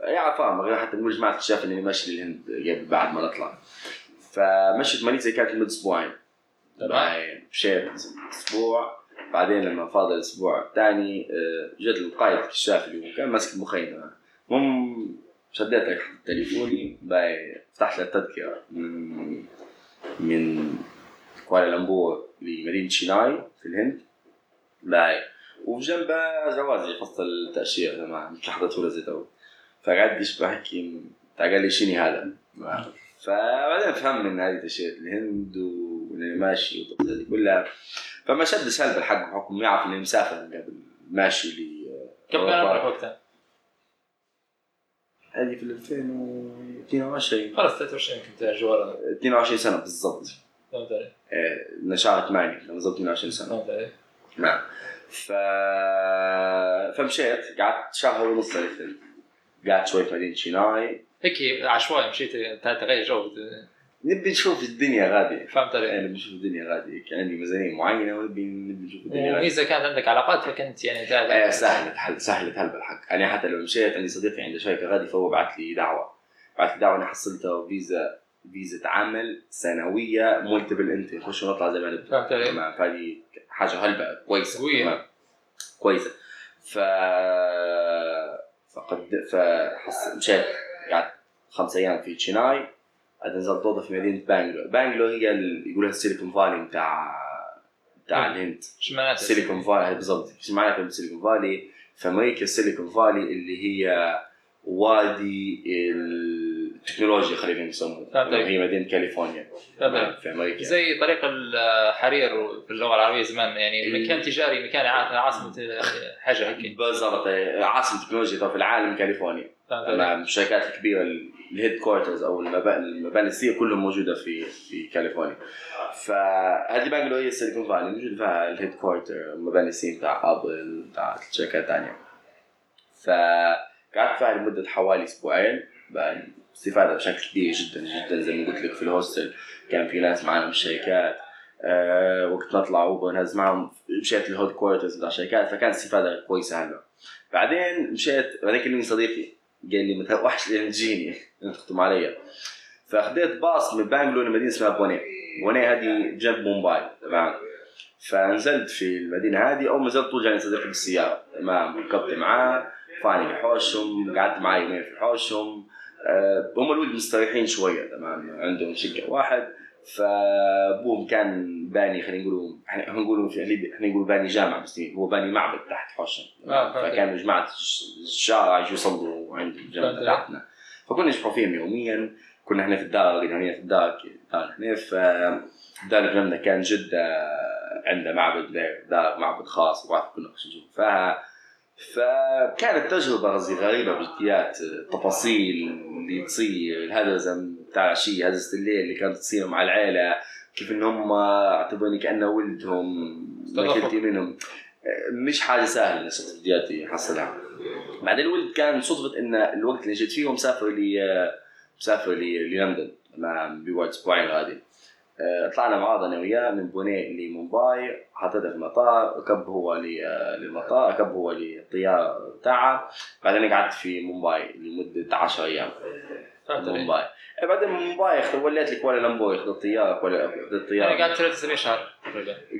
يعرف فاهم غير حتى نقول جماعة الشاف اني ماشي للهند قبل بعد ما نطلع. فمشيت ماليزيا كانت لمدة أسبوعين. تمام. مشيت أسبوع. بعدين لما فاضل الأسبوع الثاني آه، جت القائد الكشاف اللي هو كان ماسك المخيم. المهم شديت تليفوني باي فتحت التذكرة من من كوالالمبور لمدينة شيناي في الهند. باي. وبجنبها جوازي فصل التأشيرة تمام مثل حضرته زي تو. فقعدت بحكي؟ قال لي شنو هذا؟ فبعدين فهم من هذه الاشياء الهند واني ماشي كلها فما شد سلب الحق بحكم يعرف اني مسافر من قبل ماشي ل كم كان عمرك وقتها؟ هذه في 2022 خلص 23 كنت جوار 22 سنة بالضبط. فهمت علي؟ آه، نشاط 8 بالضبط 22 سنة. فهمت علي؟ نعم. ف فمشيت قعدت شهر ونص قعدت شوي في مدينة شيناي. هيك عشوائي مشيت تغير جو. نبي نشوف الدنيا غادي. فهمت علي؟ نبي نشوف الدنيا غادي. هيك عندي ميزانية معينة ونبي نبي نشوف الدنيا غادي. وإذا كانت عندك علاقات فكنت يعني إيه سهلت حل سهلت هل بالحق. يعني حتى لو مشيت عندي صديقي عنده شركة غادي فهو بعث لي دعوة. بعث لي دعوة أنا حصلتها فيزا فيزا عمل سنوية multiple entry نخش ونطلع زي ما نبي. فهمت علي؟ فهذه حاجة هلبة. كويسة. تمام. كويسة. ف فقد فحص مشيت قعدت خمس أيام في تشيناي. اوضه في مدينه بانجلور بانجلور هي يقولها السيليكون فالي بتاع بتاع. الهند شو معناته؟ سيليكون فالي بالضبط إيش معناته بالسيليكون فالي في أمريكا السيليكون فالي اللي هي وادي التكنولوجيا خلينا نسموه فهمت عليك. هي مدينه كاليفورنيا؟ في أمريكا زي طريق الحرير في اللغة العربيه زمان يعني مكان تجاري مكان عاصمه حاجة هيك بالضبط عاصمه التكنولوجيا في العالم كاليفورنيا الشركات الكبيره ال headquarters أو المباني الرئيسية كلهم موجودة في في كاليفورنيا. فهذه بانجلور هي ال Silicon Valley موجود فيها ال headquarter المباني الرئيسية بتاع Apple بتاع شركات ثانية فقعدت فيها لمدة حوالي أسبوعين. بقى استفادة بشكل كبير جدا جدا زي ما قلت لك في ال hostel. كان في ناس معنا من الشركات أه وقت نطلع Uber نهدرز معهم مشيت ال headquarters بتاع الشركات فكانت استفادة كويسة هلبة. بعدين مشيت بعدين كلمني صديقي. قال لي ما تروحش لين تجيني انت فهمت علي فأخذت باص من بانجلور لمدينة اسمها بوني. بوني هذه جنب مومباي تمام؟ فنزلت في المدينة هذه. أول ما نزلت طول جاني صديقي بالسيارة. تمام؟ ركبت معاه فاني لحوشهم قعدت معاه يومين في حوشهم. هم الولد مستريحين شوية تمام؟ عندهم شقة واحد. فابوهم كان باني خلينا نقول إحنا نقول في ليبيا إحنا نقول باني جامع مسلمين هو باني معبد تحت حوشهم آه،. فكانوا جماعة الشارع يصلوا جنب فهمت. تحتنا. فكنا نشوفوا فيهم يوميا. كنا إحنا في الدار هنا في الدار دار هنا. اللي جنبنا كان جدة عنده معبد دار معبد خاص وبعرف كنا نشوف فيها فكانت تجربة قصدي غريبة بجديات التفاصيل اللي تصير الهدزة بتاع العشية هدزة الليل اللي كانت تصير مع العيلة كيف إن هم اعتبروني كأنه ولدهم ما. كنت منهم. مش حاجة سهلة لسه جدياتي يحصلها بعدين الولد كان صدفة إن الوقت اللي جيت فيه مسافر لي مسافر لي لندن. مع بيقعد أسبوعين غادي. طلعنا مع بعض أنا وياه من بوني لمومباي حطيته في المطار ركب هو لي- للمطار ركب هو للطيارة بتاعه بعدين قعدت في مومباي لمدة 10 أيام؟ مومباي إيه، بعدين مومباي اخذ وليت لي كوالالمبور اخذ الطيارة كوالا- اخذ يعني الطياره قعدت ثلاث أسابيع شهر.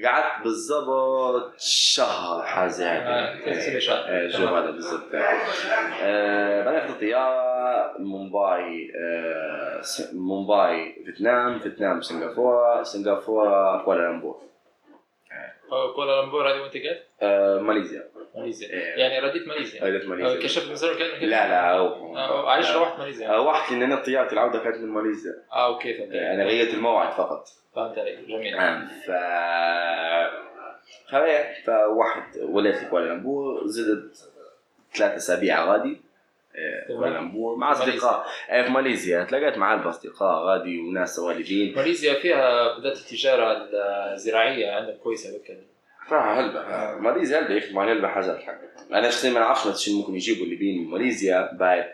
قعدت بالضبط شهر حاجة آه، ثلاث أسابيع شهر. إيه جو هذا بالضبط. آه، بعدين اخذت الطيارة مومباي آه، مومباي فيتنام فيتنام سنغافورة سنغافورة كوالالمبور. كوالالمبور هذه وانت قاعد؟ آه، ماليزيا. ماليزيا. إيه. يعني رديت ماليزيا. رديت ماليزيا. كشفت زمان كان لا لا أو- علاش روحت ماليزيا؟ واحد لأن أنا طيارتي العودة كانت من ماليزيا. آه okay فهمت. علي. أنا غيرت الموعد فقط. فهمت عليك. جميل. نعم ف فواحد وليت لكوالالمبور زدت ثلاثة أسابيع غادي تمام. كوالالمبور مع أصدقاء. في ماليزيا. تلاقيت مع اصدقاء غادي وناس والدين ماليزيا فيها بدأت التجارة الزراعية عندك كويسة بكل فيها هلبة ماليزيا هلبة يخدموا على هلبة حاجات الحق أنا شخصيا ما نعرفش شنو ممكن يجيبوا الليبيين من ماليزيا باي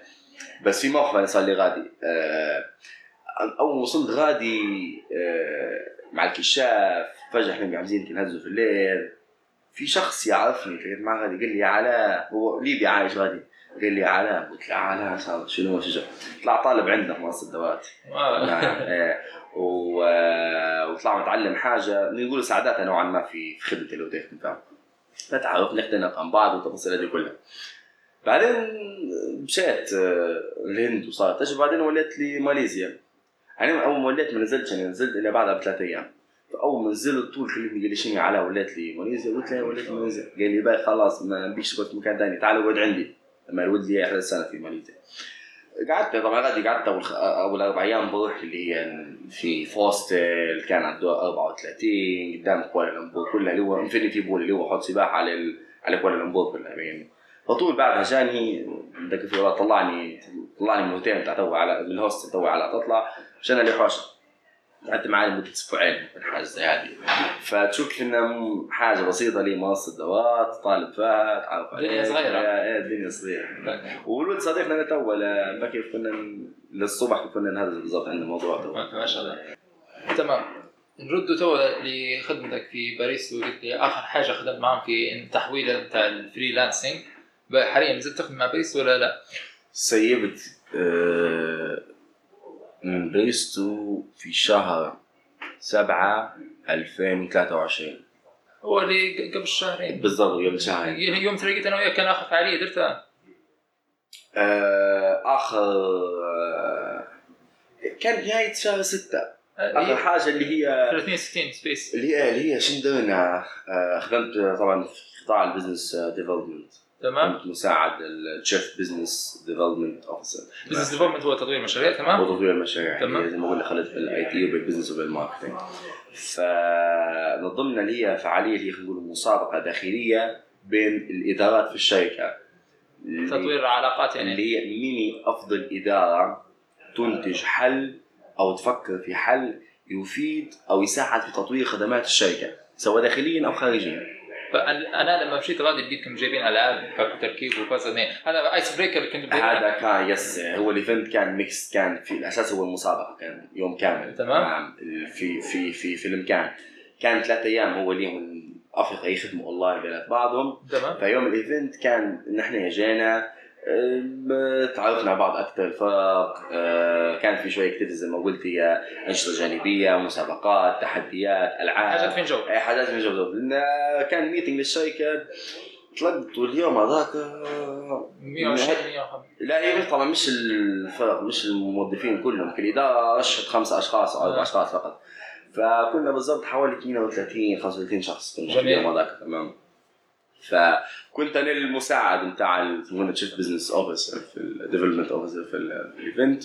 بس في موقف أنا صار لي غادي. آه، أول ما وصلت غادي آه، مع الكشاف فجأة إحنا قاعدين نهزوا في الليل. في شخص يعرفني لقيت معه غادي قال لي يا علاء هو ليبي عايش غادي. قال لي يا علاء قلت له يا علاء شنو شو طلع طالب عندنا في مؤسسة الدوات. آه. وطلع متعلم حاجة. نقول ساعداتها نوعا ما في خدمة يخدم فيها. فتعرف نخدم عن بعض والتفاصيل هذه كلها. بعدين مشيت آه، الهند وصارت تجربة. بعدين وليت لماليزيا. يعني أول ما وليت ما نزلتش يعني نزلت الا بعدها بثلاث أيام. فأول ما نزلت طول كلمني قال لي شنو علاء؟ وليت لي ماليزيا قلت له وليت ماليزيا قال لي باي خلاص ما نبيش تقعد في مكان ثاني تعال اقعد عندي. لما الولد لي 11 سنه في ماليزيا. قعدت طبعا غادي قعدت أول أول أربع أيام بروح اللي هي في hostel كان على الدور 34 قدام كوالالمبور كلها اللي هو infinity pool اللي هو حوض سباحة على ال... على كوالالمبور كلها يعني. فطول بعدها جاني ذاك في طلعني طلعني من الهوتيل تو على من الهوستل تو على تطلع عشان اللي قعدت معاه لمدة أسبوعين من حاجة زي هذه. فتشوف انها حاجة بسيطة لي منصه دوات طالب فيها تعرف عليه. دنيا صغيرة. إيه الدنيا صغيرة. والولد صديقنا أنا تو لا- بكي كنا للصبح كنا نهرج بالضبط عندنا موضوع تو ما شاء الله. تمام. نردوا تو لخدمتك في بريستو وقلت لي آخر حاجة خدمت معهم في التحويله بتاع ال freelancing حاليا نزلت تخدم مع بريستو ولا لا؟ سيبت آه، من بريستو في شهر سبعة 2023 هو اللي قبل شهرين. بالضبط قبل شهرين. يوم تلاقيت أنا وياك كان آخر فعالية درتها؟ آه، آخر آه، كان نهاية شهر ستة. آخر هي حاجة اللي هي 360 space اللي هي اللي هي شنو درنا آه، خدمت طبعا في قطاع ال business development تمام؟ كنت مساعد ال chief business development officer business development هو تطوير مشاريع تمام؟ وتطوير المشاريع تمام. اللي زي ما قلنا خلت بال IT وبال business وبال marketing فنظمنا هي فعالية اللي هي خلينا نقول مسابقة داخلية بين الإدارات في الشركة. تطوير علاقات يعني؟ اللي هي مين أفضل إدارة تنتج حل أو تفكر في حل يفيد أو يساعد في تطوير خدمات الشركة سواء داخليا أو خارجيا. فانا لما مشيت غادي لقيتكم جايبين العاب كاكو تركيب وكذا هذا ice breaker كنت هذا كان yes هو ال event كان mix كان في الأساس هو المسابقة كان يوم كامل. تمام. نعم. في في في في المكان كان ثلاث أيام هو اليوم افريقيا يخدموا اونلاين بينات بعضهم. تمام. فيوم ال event كان نحن جينا تعرفنا على بعض أكثر فرق أه، كان في شوية activities زي ما قلت هي أنشطة جانبية مسابقات تحديات ألعاب. حاجات جو اي حاجات من جو لأن كان meeting للشركة طلقت واليوم هذاك أه، 120 150 لا هي طبعا مش الفرق مش الموظفين كلهم. في الاداره اشهد خمسة أشخاص أو أربع آه. أشخاص فقط. فكنا بالضبط حوالي 32 35 شخص في. اليوم هذاك تمام. فكنت أنا المساعد بتاع ال chief business officer في ال development officer في ال- في event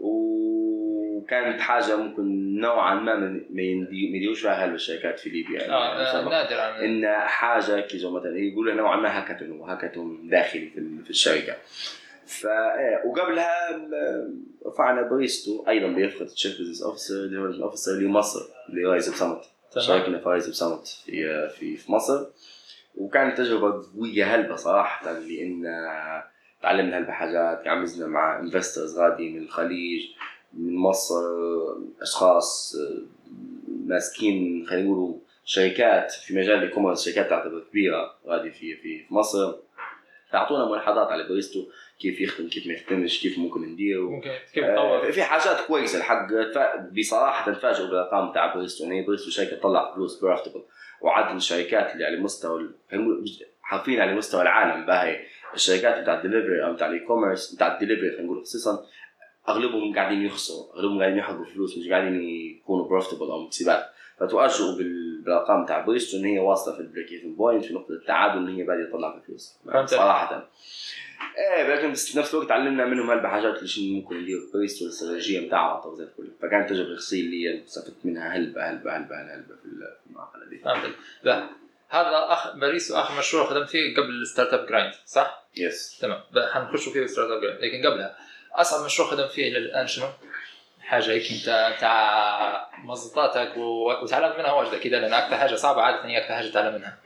وكانت حاجة ممكن نوعا ما ما يديروش فيها الشركات في ليبيا. يعني آه، سبق. نادر عن إن حاجة كذا مثلا يقولوا نوعا ما hackathon hackathon داخلي في ال- في الشركة. ف إيه، وقبلها رفعنا بريستو أيضا برفقة chief business officer development officer لمصر ل RiseUp Summit شاركنا في RiseUp Summit في في في مصر. وكانت تجربة قوية هلبة صراحة لأن تعلمنا هلبة حاجات عمزنا مع investors غادي من الخليج من مصر أشخاص ماسكين خلينا نقولوا شركات في مجال ال e-commerce شركات تعتبر كبيرة غادي في في في مصر. تعطونا ملاحظات على بريستو كيف يخدم كيف ما يخدمش كيف ممكن ندير ممكن كيف آه، في حاجات كويسة الحق بصراحة تفاجئوا بالأرقام تاع بريستو هي بريستو شركة تطلع فلوس profitable وعدد الشركات اللي على مستوى حرفيا على مستوى العالم باهي الشركات بتاع الدليفري أو بتاع ال e-commerce بتاع الدليفري خلينا نقول خصيصا أغلبهم قاعدين يخسروا أغلبهم قاعدين يحرقوا فلوس مش قاعدين يكونوا profitable أو مكسبات. بال- بالأرقام تاع بريستو ان هي واصلة في ال break even point في نقطة التعادل ان هي باديه تطلع في فلوس. صراحة. إيه لكن بس في نفس الوقت تعلمنا منهم هلبة حاجات اللي شنو ممكن ندير بريستو الاستراتيجيه بتاعها وزي كله. فكانت تجربة شخصية اللي استفدت منها هلبة هلبة هلبة هلبة في ال- في المرحله دي. فهمت لا. هذا اخ بريستو اخر مشروع خدمت فيه قبل ال Startup Grind صح؟ yes تمام. بقى حنخش فيه ال Startup Grind لكن قبلها أصعب مشروع خدمت فيه للان شنو؟ حاجة هيك انت تاع مزطاتك وتعلمت منها واجد أكيد لأن أكثر حاجة صعبة عادة هي أكثر حاجة تتعلم منها.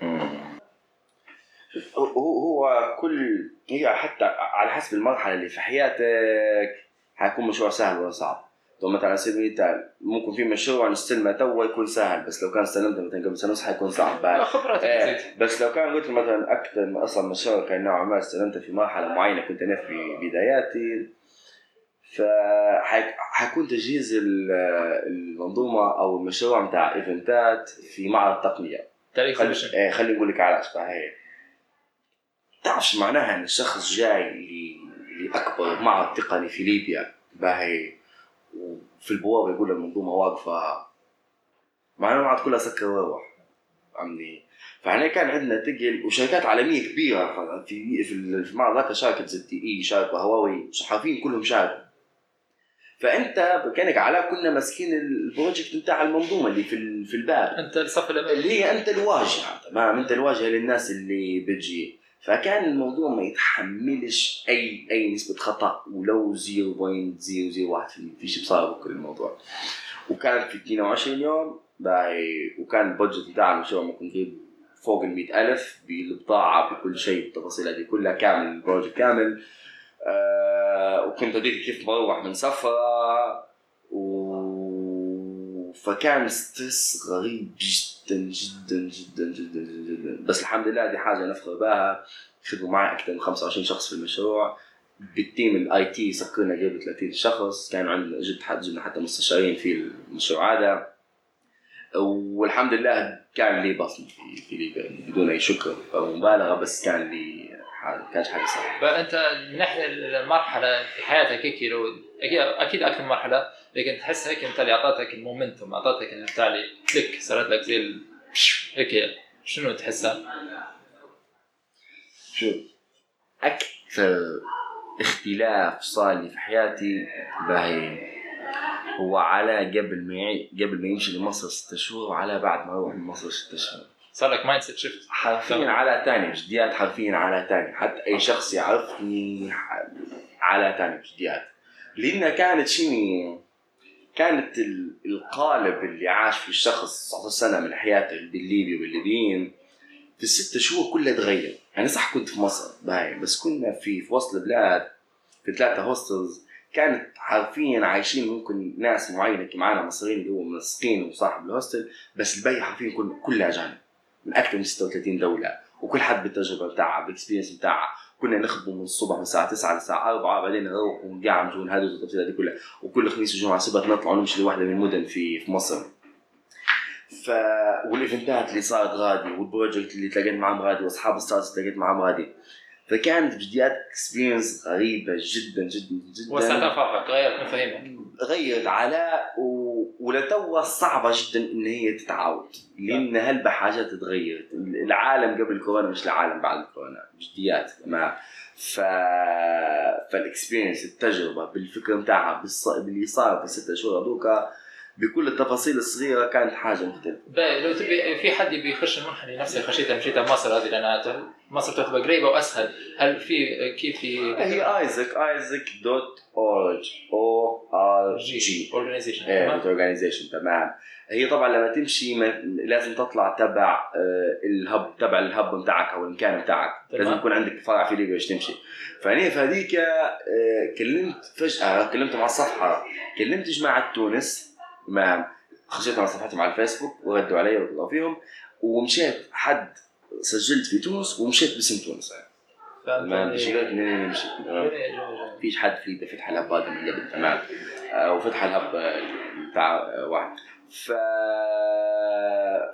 هو هو كل هي حتى على حسب المرحلة اللي في حياتك حيكون مشروع سهل ولا صعب. لو مثلا على سبيل المثال ممكن في مشروع نستلمه تو يكون سهل بس لو كان استلمته مثلا قبل سنة ونص حيكون صعب. بعد إيه، تزيد بس لو كان قلت مثلا أكثر من أصلا مشروع كان نوعا ما استلمته في مرحلة معينة كنت أنا في بداياتي فحيكون تجهيز ال- المنظومه أو المشروع بتاع إيفنتات في معرض تقنية. تاريخ خلي إيه خلي نقول لك على اشبه هي تعرفش معناها إن الشخص جاي لأكبر معرض تقني في ليبيا باهي وفي البوابة يقول المنظومه واقفة. مع إنه المعرض كلها سكر وروح عمي فاحنا كان عندنا تقل وشركات عالمية كبيرة في في المعرض ذاك شركه ZTE شركه هواوي صحفيين كلهم شاركوا. فأنت كانك علاء كنا ماسكين ال project بتاع المنظومة اللي في في الباب. أنت الصف الأمامي. اللي هي أنت الواجهة. تمام؟ أنت الواجهة للناس اللي بتجي. فكان الموضوع ما يتحملش اي أي نسبة خطأ ولو 0.001% في شيء بصار بكل الموضوع. وكان في 22 يوم باي وكان ال budget بتاع المشروع ممكن يجيب فوق ال 100000 بالبضاعة بكل شيء بالتفاصيل هذه كلها كامل ال project كامل. آه وكنت هذيك كيف بروح من سفرة و فكان stress غريب جدا جدا جدا جدا جدا بس الحمد لله دي حاجة نفخر بها. خدموا معي أكثر من 25 شخص في المشروع. بال team ال IT سكرنا قبل 30 شخص. كان عندنا جبت حتى جبنا حتى مستشارين في المشروع هذا. والحمد لله كان لي بصمة في ليبيا بدون أي شكر أو مبالغة بس كان لي كانت حاجة صعبة. بقى أنت من ناحية المرحلة في حياتك هيك لو أكيد أكثر مرحلة لكن تحس هيك أنت اللي اعطتك ال momentum اعطتك بتاع اللي click صارت لك زي. هيك شنو تحسها؟ شوف أكثر اختلاف صار لي في حياتي باهي هو على قبل ما. قبل ما يمشي لمصر ست شهور وعلى بعد ما يروح من مصر ست شهور صار لك mindset shift حرفيا على تاني بجديات حرفيا على تاني. حتى أي شخص يعرفني على تاني بجديات لانها كانت شيء كانت القالب اللي عاش فيه الشخص 19 سنه من حياته بالليبي والليبيين في الست شهور كلها تغير. يعني صح كنت في مصر باي بس كنا في في وسط البلاد في ثلاثة hostels كانت حرفيا عايشين ممكن ناس معينة معانا مصريين اللي هو منسقين وصاحب ال hostel بس الباقي حرفيا كلها اجانب من أكثر من 36 دولة وكل حد بالتجربة بتاعها بال experience بتاعها كنا نخدم من الصبح من الساعة 9 للساعة 4 بعدين نروح ونقع نجون هذه التفاصيل هذه كلها. وكل خميس وجمعة سبت نطلع ونمشي لواحده من المدن في في مصر. ف وال event ات اللي صارت غادي وال project اللي تلاقيت معهم غادي وأصحاب ال startups اللي تلاقيت معهم غادي. فكانت بجديات experience غريبة جدا جدا جدا. افاقك غيرت مفاهيمك غيرت علاء و... ولتوا صعبة جدا إن هي تتعاود لأن هلبة حاجات تغيرت العالم قبل كورونا مش العالم بعد كورونا جديات ما ف فال experience التجربة بالفكرة بتاعها. باللي صار في الست شهور هذوك بكل التفاصيل الصغيرة كانت حاجة مختلفة. لو تبي في حد بيخش المنحنى نفس اللي خشيتها مشيتها مصر هذه لأنها مصر تعتبر قريبة وأسهل، هل في كيف في هي AIESEC AIESEC dot org O R G organization إيه organization تمام. هي طبعا لما تمشي لازم تطلع تبع الهب تبع الهب بتاعك أو المكان بتاعك. تمام. لازم يكون عندك فرع في ليبيا باش تمشي. فأنا في هذيك كلمت فجأة كلمت مع الصفحة كلمت جماعة تونس. تمام خشيت على صفحتهم على الفيسبوك وردوا علي وطلعوا فيهم ومشيت حد سجلت في تونس ومشيت باسم تونس. مش قلت منين نمشي فيش حد في فتح الهب هذا من قبل تمام. آه، وفتح ال hub آه، بتاع آه، واحد. ف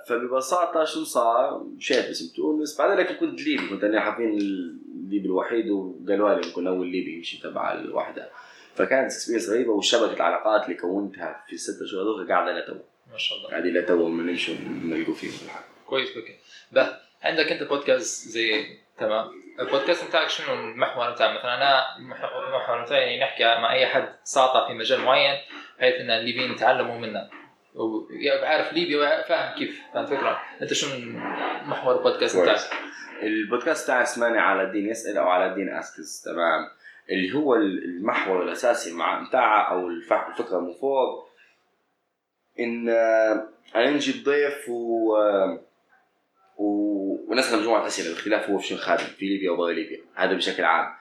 فببساطة شو صار؟ مشيت باسم تونس. بعدين لكن كنت ليبي كنت أنا حرفيا الليبي الوحيد وقالوا لي كنت أول ليبي يمشي تبع الوحدة. فكانت experience غريبه وشبكه العلاقات اللي كونتها في الست شهور هذول قاعدة لتو ما شاء الله. قاعدين لتو لما نمشي نلقوا فيهم الحال كويس أوكي. بقى عندك أنت بودكاست زي تمام. البودكاست بتاعك شنو المحور بتاع مثلا أنا المحور بتاعي يعني نحكي مع أي حد ساطع في مجال معين بحيث إن الليبيين يتعلموا منا. وعارف ليبيا فاهم كيف فاهم الفكرة أنت شنو محور البودكاست بتاعك. البودكاست بتاعي اسماني على الدين يسأل أو على الدين أسكز تمام. اللي هو المحور الأساسي مع بتاعه أو الف- الفكرة من فوق إن آه، أنا نجيب ضيف و آه، و- ونسأل مجموعة أسئلة الاختلاف هو في شنو خادم في ليبيا وبرا ليبيا هذا بشكل عام.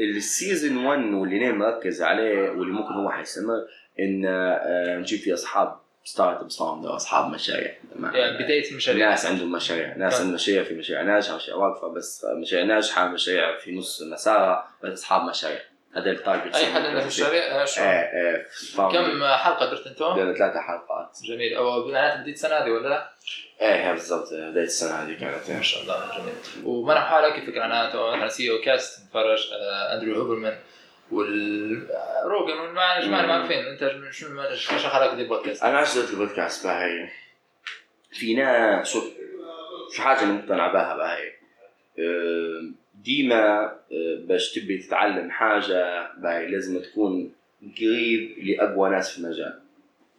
ال season 1 واللي أنا مركز عليه واللي ممكن هو حيستمر إن آه، نجيب فيه أصحاب startups founder أصحاب مشاريع؟ يعني بداية المشاريع ناس عندهم مشاريع. ناس. عندهم مشاريع في مشاريع. ناجحة مشاريع واقفة بس مشاريع. ناجحة مشاريع في نص مسارها بس أصحاب مشاريع. هذا ال target أي حد عنده مشاريع؟ شو؟ إيه إيه founder. كم حلقة درت أنتم؟ عندنا ثلاثة حلقات. جميل. أو معناته بديت السنة هذه ولا لا؟ إيه بالضبط. بداية السنة هذه كانت. ما شاء الله جميل. ومنح حالك فكره أنا تو مثلا سي أو كاست نتفرج آه، اندرو هوبرمان. والروجن والجماعه مم. معروفين انت شو شو شو حالك دي البودكاست؟ أنا عشت البودكاست باهي في ناس في حاجة مقتنع بها باهي ديما أه، باش تبي تتعلم حاجة باهي لازم تكون قريب لأقوى ناس في المجال.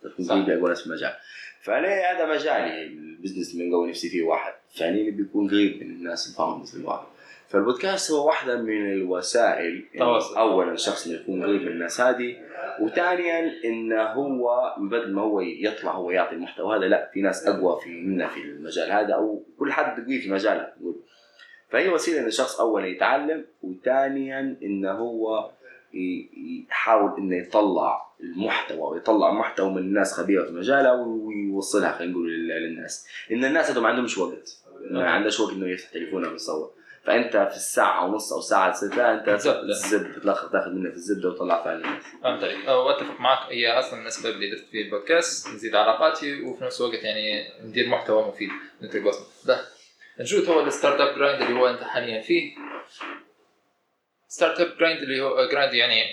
تكون. قريب لأقوى ناس في المجال. فأنا هذا مجالي ال business اللي بنقوي نفسي فيه واحد. فاني بيكون قريب من الناس ال founders الواحد فالبودكاست هو واحدة من الوسائل إنه تواصل. اولا الشخص انه يكون قريب من الناس هذه وثانيا انه هو بدل ما هو يطلع هو يعطي المحتوى هذا لا في ناس أقوى في منا في المجال هذا أو كل حد قوي في مجاله نقول فهي وسيلة إن الشخص اولا يتعلم وثانيا انه هو يحاول إنه يطلع المحتوى ويطلع محتوى من ناس خبيرة في مجالها ويوصلها خلينا نقول لل- للناس لأن الناس هذول ما عندهمش وقت ما نعم. عندهش وقت إنه يفتح تليفونه ويصور فأنت في الساعة ونص أو ساعة تصير أنت زبدة. الزبدة تلخ- تاخذ منها في الزبدة وتطلع فيها للناس. فهمت عليك. أه، وأتفق معك هي أصلا الاسباب اللي درت فيه البودكاست نزيد علاقاتي وفي نفس الوقت يعني ندير محتوى مفيد نترك بصمه ده. نجوت هو ال Startup Grind اللي هو أنت حاليا فيه. Startup Grind اللي هو grind يعني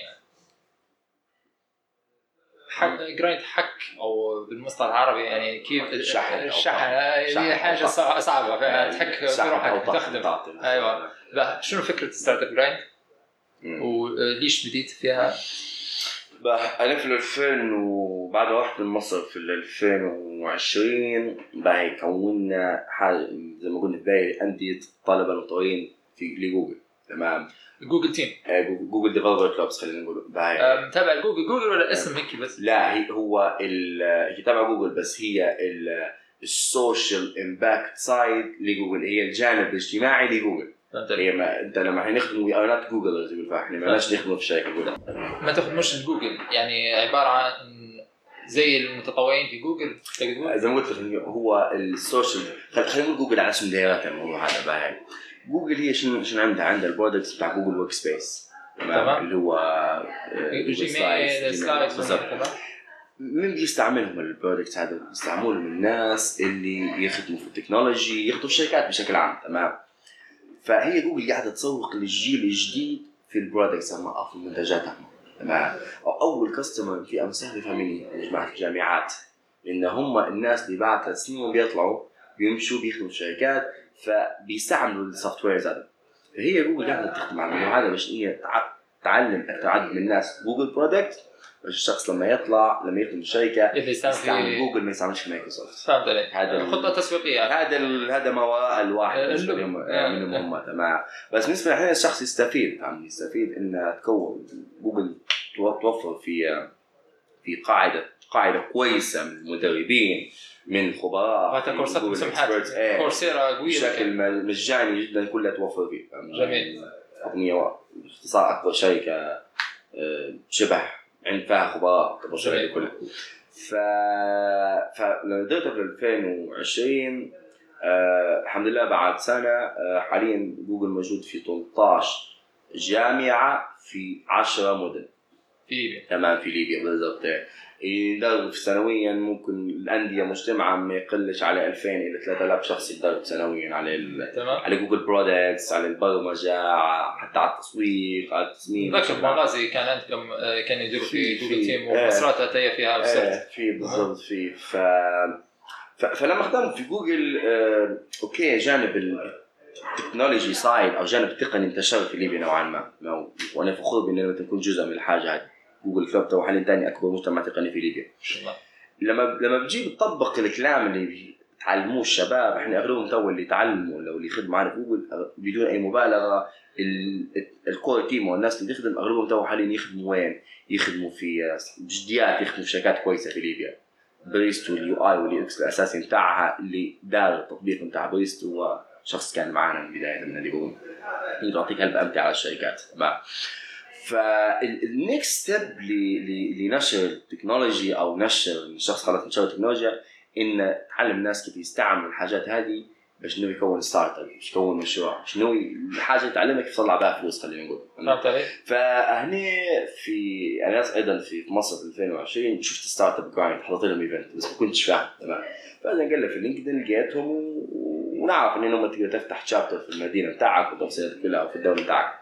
حك grind حك أو بالمصطلح العربي يعني كيف الشحن. طحن. هذه شحن أو حاجة صعبة فيها تحك في روحك تخدم. لا شنو فكرة Startup Grind. وليش بديت فيها؟ أنا في ال 2000 وبعد ما رحت من مصر في ال 2020 بقى كونا حاجة زي ما قلنا في البداية أندية طلبة المطورين في لجوجل. تمام. Google team. آه، Google- developer clubs خلينا نقول. بقى أه، متابع Google. Google ولا اسم هيك بس؟ لا هي هو هي تبع جوجل بس هي ال- ال social impact side ل Google. هي الجانب الاجتماعي لجوجل. هي ما انت لما إحنا نخدم we are not Google زي ما لناش نخدم في شركه جوجل ما تخدموش جوجل. يعني عبارة عن زي المتطوعين في جوجل زي ما قلت لك هو ال social خل- خلينا نقول جوجل على اسم دايرتها الموضوع هذا جوجل هي شنو شنو عندها؟ عندها ال products بتاع Google Workspace. تمام. اللي هو آه، Google Gmail Slides، Slides بالضبط. تمام. مين بيستعملهم ال products هذا؟ بيستعملهم الناس اللي يخدموا في ال technology يخدموا في الشركات بشكل عام تمام؟ فهي جوجل قاعدة تسوق للجيل الجديد في ال products أو في منتجاتها تمام؟ أول customer في امثله يفهمني يا جماعة الجامعات لأن هم الناس اللي بعد ثلاث سنين بيطلعوا بيمشوا بيخدموا في شركات فبيستعملوا ال softwares هذا فهي جوجل قاعدة تخدم على الموضوع هذا باش هي تع- تعلم أكثر عدد من الناس Google product باش الشخص لما يطلع لما يخدم الشركة يستعمل جوجل ما يستعملش مايكروسوفت فهمت عليك. هذا ال- خطة تسويقية. هذا هذا ما وراء الواحد آه، آه. هم تمام. بس بالنسبة لحين الشخص يستفيد فاهم يستفيد انه تكون جوجل تو- توفر في في قاعدة قاعدة كويسة من المدربين من خبراء هذا كورسات مسمحات. إيه. كورسيرا قوية بشكل مجاني جدا كلها توفر فيه فاهم؟ جميل. أغنية باختصار أكبر شركه شبه عند فيها خبراء جميل. كلها ف فلما بدأت في 2020 آه الحمد لله بعد سنة آه حاليا جوجل موجود في 13 جامعة في 10 مدن في ليبيا تمام في ليبيا بالضبط يدرب سنويا ممكن الأندية مجتمعه ما يقلش على 2000 إلى 3000 شخص يتدرب سنويا على ال... تمام. على Google products على البرمجة حتى على التسويق على التصميم. ذاك بنغازي كان عندكم آه، كانوا يديروا في Google team آه. ومصراتة فيها وسرت في بالضبط في. ف... فلما خدمت في جوجل آه... okay جانب ال technology side أو جانب التقني انتشر في ليبيا نوعا ما. وأنا فخور باني لما تكون جزء من الحاجة هذه. Google club تو حاليا ثاني أكبر مجتمع تقني في ليبيا. ما شاء الله. لما لما بتجي بتطبق الكلام اللي بيتعلموه الشباب إحنا أغلبهم تو اللي يتعلموا لو اللي يخدموا معنا في جوجل بدون أي مبالغة ال- ال core team والناس اللي تخدم أغلبهم تو حاليا يخدموا وين؟ يخدموا في آه، أبجديات يخدموا في شركات كويسة في ليبيا. Presto ال UI وال UX الاساسي بتاعها اللي دار التطبيق بتاع Presto هو شخص كان معنا من بدايه من اللي هو يعطيك هلبة أمتع على الشركات. تمام فال next step لنشر ال technology أو نشر الشخص خلاص نشر التكنولوجيا إن تعلم الناس كيف يستعملوا الحاجات هذه باش انه يكون startup باش يكون مشروع باش الحاجة يتعلمها كيف يطلع بها فلوس خلينا نقول. فهمت علي؟ فهني في أنا أيضا في مصر في 2020 شفت Startup Grind حضرت لهم event بس ما كنتش فاهم تمام. فأنا قال في LinkedIn لقيتهم ونعرف إن انهم تقدر تفتح chapter في المدينة بتاعك وتفصيلات كلها وفي الدولة بتاعك.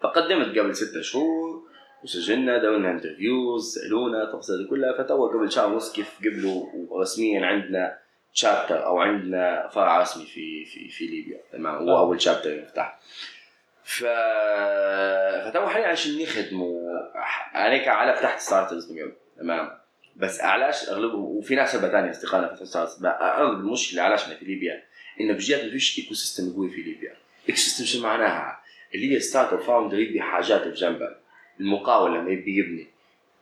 فقدمت قبل ستة شهور وسجلنا دورنا interviews سألونا التفاصيل كلها. فتو قبل شهر ونص كيف قبلوا ورسميا عندنا chapter أو عندنا فرع رسمي في في في ليبيا. تمام؟ هو. أول chapter يفتح. ف فتو حاليا عشان نخدموا أنا كعلاء فتحت startups قبل. تمام؟ بس اعلاش أغلبهم وفي ناس شبه ثانية استقالة فتحت startups أغلب المشكلة علاش إحنا في ليبيا؟ ان بجد ما فيش ecosystem قوي في ليبيا. ecosystem شو معناها؟ اللي هي startup founder يبي حاجات بجنبه المقاول لما يبي يبني.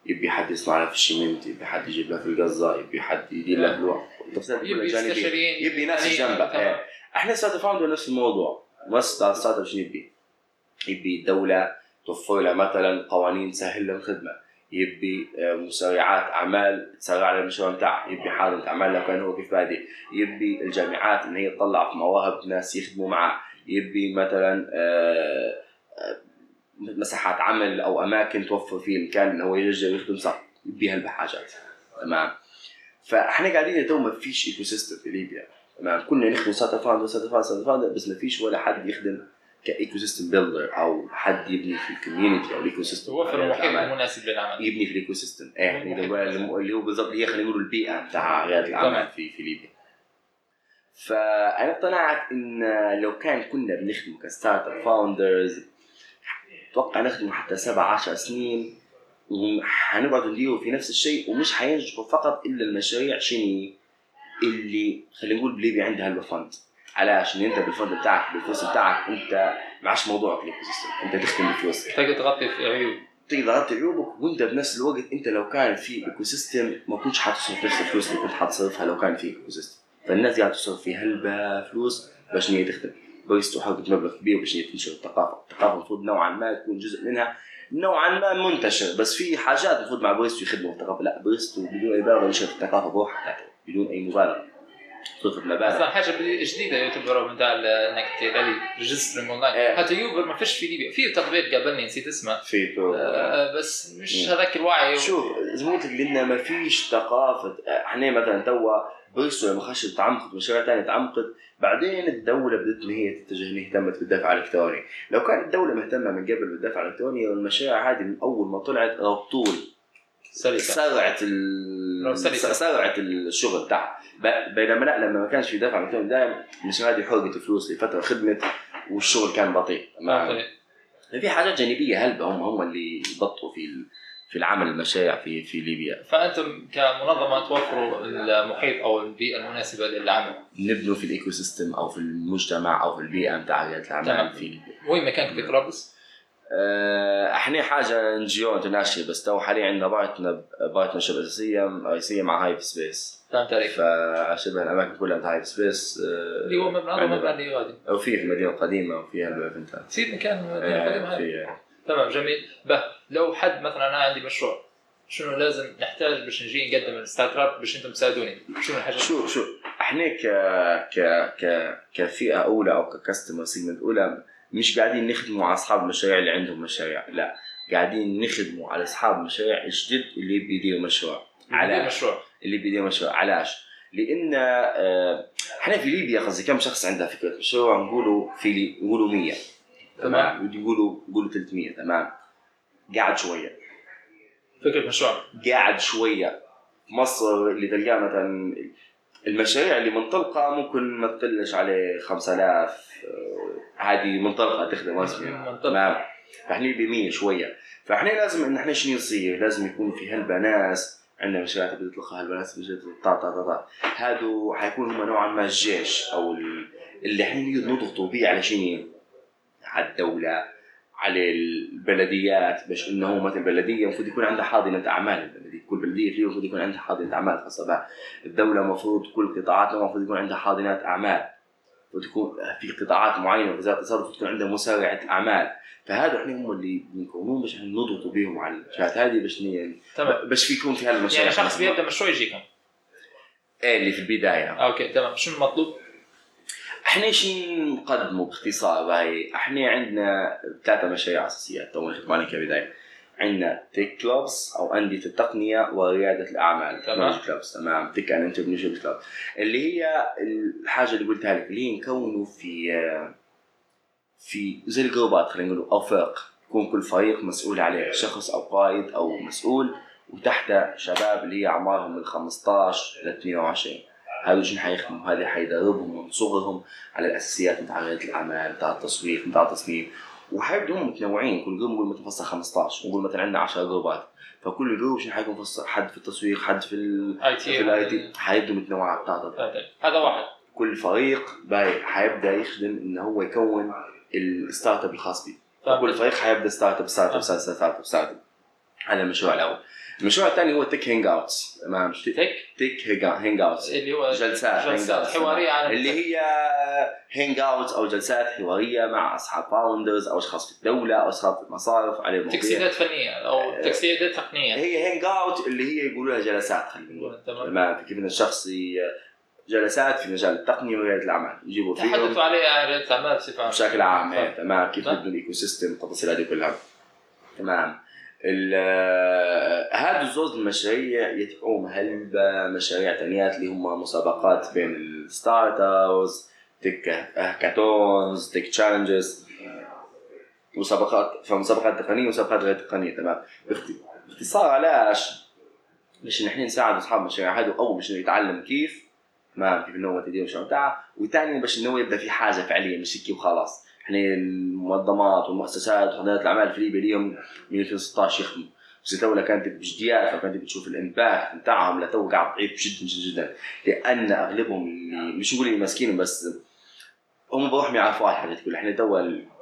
يبي حد يصنع له في السمنت يبي حد يجيب له في القصة يبي حد يدير له التفاصيل كلها يبي يبي ناس يعني جنبه. إيه. إحنا startup founder نفس الموضوع. بس startup شو يبي؟ يبي الدولة توفر له مثلا قوانين تسهل له الخدمة. يبي آه، مسرعات أعمال تسرع له المشروع بتاعه يبي حاضنه اعمال لو كان هو كيف يبي الجامعات إن هي تطلع في مواهب ناس يخدموا معه يبي مثلا آه، آه، مساحات عمل أو أماكن توفر فيه الامكان إنه هو يرجع ويخدم صح يبي هالحاجات تمام. فإحنا قاعدين تو ما فيش ecosystem في ليبيا. تمام. كلنا نخدم startup founder startup founder startup founder بس ما فيش ولا حد يخدم ك ecosystem builder أو حد يبني في ال community أو ال ecosystem توفر المحيط المناسب للعمل. يبني في ال ecosystem إيه يعني اللي هو- اللي هو بالضبط اللي هي خلينا نقول البيئة بتاع رياده. الاعمال في في ليبيا. فأنا اقتنعت إن لو كان كنا بنخدم ك startup founders أتوقع نخدم حتى سبع عشر سنين وحنقعد نديروا في نفس الشيء ومش حينجحوا فقط إلا المشاريع شنو؟ اللي خلينا نقول بليبيا عندها هلبة fund علاش ان انت بال fund بتاعك بالفلوس بتاعك أنت معش موضوعك ال ecosystem أنت تخدم بفلوس. تقدر تغطي في عيوب. تقدر تغطي عيوبك وأنت بنفس الوقت أنت لو كان في ecosystem ما كنتش حتصرف نفس الفلوس اللي كنت حتصرفها لو كان في ecosystem فالناس قاعدة تصرف في هلبة فلوس باش هي تخدم. Presto حقت مبلغ كبير باش هي تنشر الثقافة. الثقافة المفروض نوعا ما تكون جزء منها نوعا ما منتشر. بس في حاجات المفروض مع Presto يخدموا الثقافة. لا Presto بدون أي مبالغه ينشر الثقافة بروحها. بدون أي مبالغة. صرفت مبالغ أصلا حاجة جديدة يعتبروا من تاع انك تعمل registering online إيه. حتى يوبر ما فيش في ليبيا. في تطبيق قابلني نسيت اسمه. في آه، بس مش مم. هذاك الوعي. شوف ما لك لأن ما فيش ثقافة. إحنا مثلا توا بريستو لما خشت تعمقت مشاريع ثانية تعمقت بعدين الدولة بدات إن هي تتجه إن هي اهتمت بالدفع الإلكتروني، لو كانت الدولة مهتمة من قبل بالدفع الإلكتروني والمشاريع هذه من أول ما طلعت على طول سرعت ال... سرعت الشغل بتاعها. ب- بينما لا لما ما كانش في دفع الكتروني دائما المشاريع هذه حرقت فلوس لفترة خدمت والشغل كان بطيء. ما في حاجات جانبية هلبة هم هم اللي بطوا في في العمل المشاريع في في ليبيا. فأنتم كمنظمة توفروا المحيط أو البيئة المناسبة للعمل. نبنوا في ال ecosystem أو في المجتمع أو في البيئة تمام. الاعمال في ليبيا. وين مكانك في طرابلس؟ آه، إحنا حاجة NGO international بس تو حاليا عندنا partner partnership أساسية رئيسيه مع هايب سبيس. فهمت عليك فشبه الأماكن كلها بتاع هايب سبيس آه، اللي هو مبنى عندنا. مبنى اللي غادي أو في في المدينة القديمة وفيها ال event ات في مكان آه، قديم هاي. في تمام جميل. به لو حد مثلا أنا عندي مشروع. شنو لازم نحتاج باش نجي نقدم ال startup باش أنتم تساعدوني؟ شنو الحاجات شو شو إحنا ك ك ك كفئة أولى أو ك customer segment أولى مش قاعدين نخدموا على أصحاب المشاريع اللي عندهم مشاريع لا. قاعدين نخدموا على أصحاب مشاريع الجدد اللي بيديروا مشروع. علاش مشروع. اللي بيدير مشروع. علاش؟ لأن آه، إحنا في ليبيا قصدي كم شخص عنده فكرة مشروع؟ نقولوا في نقولوا 100 تمام. يقولوا يقولوا 300 تمام؟ قاعد شوية. فكرة مشروع. قاعد شوية. في مصر اللي تلقاه مثلا المشاريع اللي منطلقة ممكن ما تقلش عليه 5000 آه، هذه منطلقة تخدم رسمي منطلقة. تمام؟ فإحنا ب 100 شوية. فإحنا لازم إن إحنا شنو يصير؟ لازم يكون في هلبة ناس عندنا تبي تطلقها هلبة ناس مشاريع طا طا هادو حيكون هم نوعا ما الجيش أو ال- اللي إحنا نقدر نضغطوا بيه على شنو؟ على الدولة على البلديات باش إنه مثلا البلدية المفروض يكون عندها حاضنة أعمال البلديه كل بلدية فيه المفروض يكون عندها حاضنة أعمال خاصة بها. الدولة المفروض كل قطاعاتها المفروض يكون عندها حاضنات أعمال. وتكون في قطاعات معينة وزاره المفروض تكون عندها مسارعه أعمال. فهذا إحنا هم اللي بنكونون باش نضغطوا بهم على الجهات هذه باش تمام. باش يكون في هالمشاريع يعني شخص بيبدأ مشروع يجيكم. إيه اللي في البداية. okay تمام. شنو المطلوب؟ إحنا شي نقدمه باختصار؟ هاي إحنا عندنا ثلاثة مشاريع اساسيات تو نخدم عليها كبداية. عندنا tech clubs أو انديه التقنية وريادة الأعمال. تمام. technology clubs تمام. tech and entrepreneurship club اللي هي الحاجة اللي قلتها لك اللي هي نكونوا في في زي الجروبات خلينا نقول أو فرق يكون كل فريق مسؤول عليه شخص أو قائد أو مسؤول وتحته شباب اللي هي أعمارهم من 15 ل 22 هذول شنو حيخدموا؟ هذا حيدربهم من صغرهم على الأساسيات بتاع ريادة الأعمال بتاع التسويق بتاع التصميم. وحيبدوا هم متنوعين. كل جروب نقول متفصل 15 ونقول مثلا عندنا 10 جروبات. فكل group شنو حيكون فصل حد في التسويق حد في ال اي في ال IT تي حيبدوا متنوعات بتاعتها. هذا واحد. كل فريق باي حيبدا يخدم انه هو يكون ال startup الخاص به كل فريق حيبدا ستارت أب ستارت أب ستارت أب ستارت أب ستارت أب. هذا المشروع الأول. المشروع الثاني هو tech hangouts تمام tech tech hangouts اللي هو جلسات جلسات حوارية عن اللي هي hangouts أو جلسات حوارية مع أصحاب founders أو أشخاص في الدولة أو اشخاص في المصارف على مواضيع تجسيدات فنية أو تجسيدات تقنية. هي hangout اللي هي يقولوا لها جلسات خلينا نقول. تمام. تمام. كيف إن الشخص جلسات في مجال التقنية ورياده الأعمال. يجيبوا فيهم تحدثوا عليه عن رياده الأعمال بصفه عامه بشكل عام إيه، تمام. كيف. يبنوا ال ecosystem التفاصيل هذه كلها. تمام. آه، هذا الزوز المشاريع يتبعوهم هلبة مشاريع تانيات اللي هم مسابقات بين ال startups tech hackathons tech challenges مسابقات فمسابقات تقنية ومسابقات غير تقنية. تمام. باخت- باختصار علاش؟ باش نحن نساعد أصحاب المشاريع هذو. أول باش يتعلم كيف تمام كيف إنه هو تدير المشروع بتاعه. وثانيا باش إنه يبدأ في حاجة فعلية مش هيك وخلاص. إحنا المنظمات والمؤسسات وحضانات الأعمال في ليبيا ليهم من 2016 يخدموا بس الدولة كانت بجديات فكانت بتشوف الإمباكت بتاعهم لتو قاعد ضعيف جدا جدا جدا. لأن أغلبهم اللي مش نقول اللي ماسكينهم بس هم بروحهم يعرفوا على الحاجات كلها إحنا تو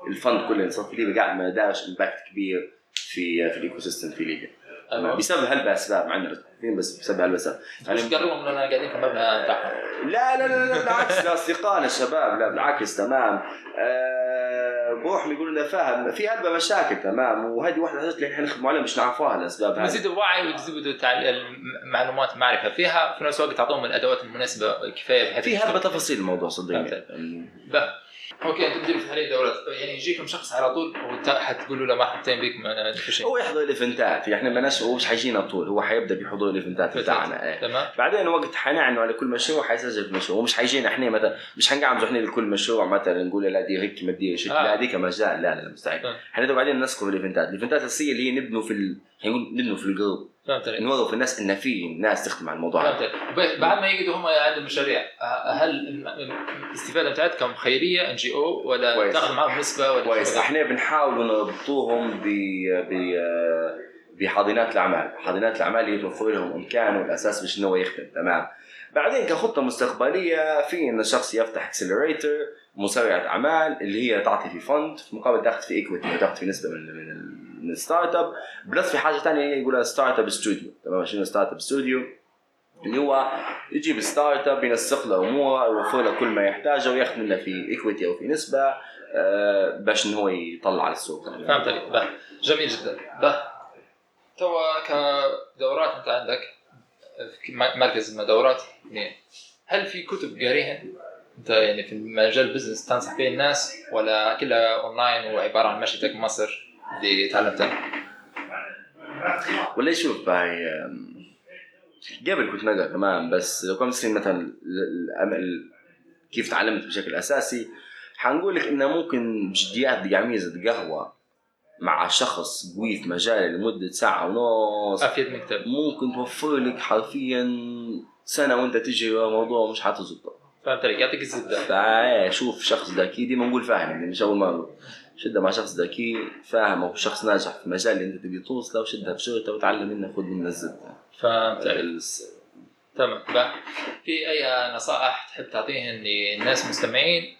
ال fund كله اللي صار في ليبيا قاعد ما دارش impact كبير في في ال ecosystem في ليبيا. أيوة. بسبب هالاسباب عارفين بس بسبب هالاسباب مش قرروا اننا قاعدين في المبنى بتاعهم. لا لا لا, لا بالعكس لا أصدقائنا الشباب لا بالعكس تمام. أه بروحهم يقولوا لنا فاهم في هلبة مشاكل تمام وهذه واحدة من الحاجات اللي إحنا نخدموا عليها مش نعرفوها الاسباب هذه يزيدوا وعي ويزيدوا المعلومات معرفه فيها في نفس الوقت تعطوهم الأدوات المناسبة كفاية بحيث في هلبة. تفاصيل الموضوع صدقني فهمت. به. okay أنتم تديروا في هذه الدورات. يعني يجيكم شخص على طول وحتقولوا له ما في شيء. هو يحضر ال event ات. يعني ما هو مش حيجينا طول هو حيبدأ بحضور ال event ات بتاعنا. إيه. تمام. بعدين وقت حنعنوا على كل مشروع حيسجل في مشروع. ومش حيجينا إحنا مثلا مش حنقعد إحنا لكل مشروع مثلا نقول لا دي هيك ما تدير شيء آه. لا هذيك مجال. لا لا مستحيل. إحنا بعدين نسكب ال event ات. ال event ات الاساسيه اللي هي نبنوا في ال... خلينا نقول نبنوا في نوروا في الناس إن في ناس تخدم على الموضوع. بعد ما يجدوا هم عندهم مشاريع هل الاستفادة بتاعتكم خيريه NGO ولا. تاخذ معهم نسبة ولا كويس؟ إحنا بنحاول نربطوهم ب ب بحاضنات الأعمال، حاضنات الأعمال اللي توفر لهم إمكان والأساس باش إنه يخدم. تمام. بعدين كخطة مستقبلية في إن الشخص يفتح accelerator مسرعه أعمال اللي هي تعطي في fund في مقابل تاخذ في equity تاخذ في نسبة من من, من ال startup plus في حاجة ثانية يقولها startup studio تمام شنو startup studio؟ اللي هو يجيب startup ينسق له اموره يوفر له كل ما يحتاجه وياخذ منه في equity أو في نسبة آه، باش إنه هو يطلع على السوق. فهمت عليك. جميل جدا. به. توا كدورات أنت عندك في مركز دورات هل في كتب قاريها؟ أنت يعني في مجال ال business تنصح به الناس ولا كلها اونلاين وعبارة عن مشيتك مصر؟ اللي تعلمتها؟ ولا شوف باي قبل كنت نقرأ كمان بس لو كان مثلا مثلا كيف تعلمت بشكل أساسي حنقول لك إنه ممكن بجديات دقيقة قهوة مع شخص قوي في مجاله لمدة ساعة ونص أفيد من كتاب. ممكن توفر لك حرفيا سنة وأنت تجري ورا موضوع مش حتزبط فهمت عليك؟ يعطيك الزبدة. فايه شوف شخص ذكي دي ما نقول فاهم يعني مش أول مرة. شدها مع شخص ذكي فاهم أو شخص ناجح في المجال اللي انت تبي توصله وشدها بشغلته وتعلم منه خذ منه الزبدة. فهمت تمام. بقى. في أي نصائح تحب تعطيهن للناس مستمعين؟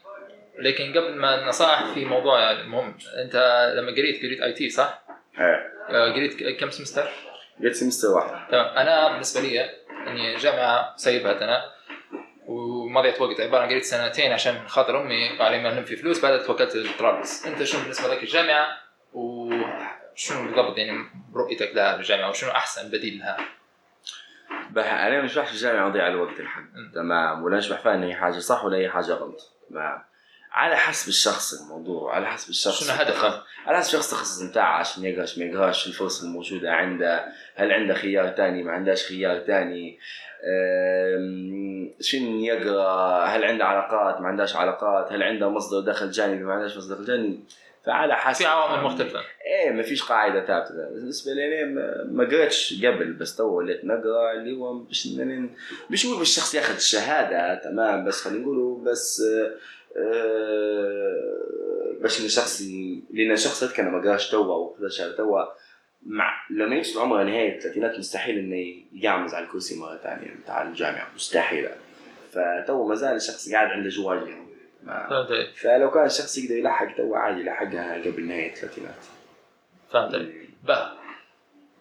لكن قبل ما النصائح في موضوع مهم. أنت لما قريت قريت آي تي صح؟ إيه. آه، قريت كم سمستر؟ قلت سمستر واحد. تمام. أنا بالنسبة لي إني جامعة سايبها أنا ومضيت وقت عبارة عن قريت سنتين عشان خاطر أمي على ما نلم في فلوس بعدها توكلت للطرابلس أنت شنو بالنسبة لك الجامعة؟ وشنو بالضبط يعني رؤيتك لها بالجامعة وشنو أحسن بديل لها؟ أنا بحكي في الجامعة أضيع الوقت الحق. تمام. ولا مش بحفظ ان هي حاجة صح ولا هي حاجة غلط. تمام. على حسب الشخص الموضوع على حسب الشخص شنو هدفه؟ على حسب شخص التخصص بتاعه عشان يقراش ما يقراش الفرص الموجودة عنده هل عنده خيار تاني ما عندهاش خيار تاني أم، شنو يقرأ هل عنده علاقات ما عندهاش علاقات هل عنده مصدر دخل جانبي ما عندهاش مصدر دخل جانبي. فعلى حسب. في عوامل مختلفة. إيه ما فيش قاعدة ثابتة. بالنسبة لي ما- قريتش قبل بس تو وليت نقرأ اللي هو باش مش هو الشخص ياخذ الشهادة تمام بس خلينا نقولوا بس آه، باش ان الشخص ي- لأن الشخص هذاك ما قراش توا أو خذ الشهاده توا مع لما يوصل عمره نهاية الثلاثينات مستحيل إنه يعمز على الكرسي مرة ثانية بتاع الجامعة مستحيل. فتو ما زال الشخص قاعد عنده جوال يعني. فلو كان الشخص يقدر يلحق تو عادي يلحقها قبل نهاية الثلاثينات فهمت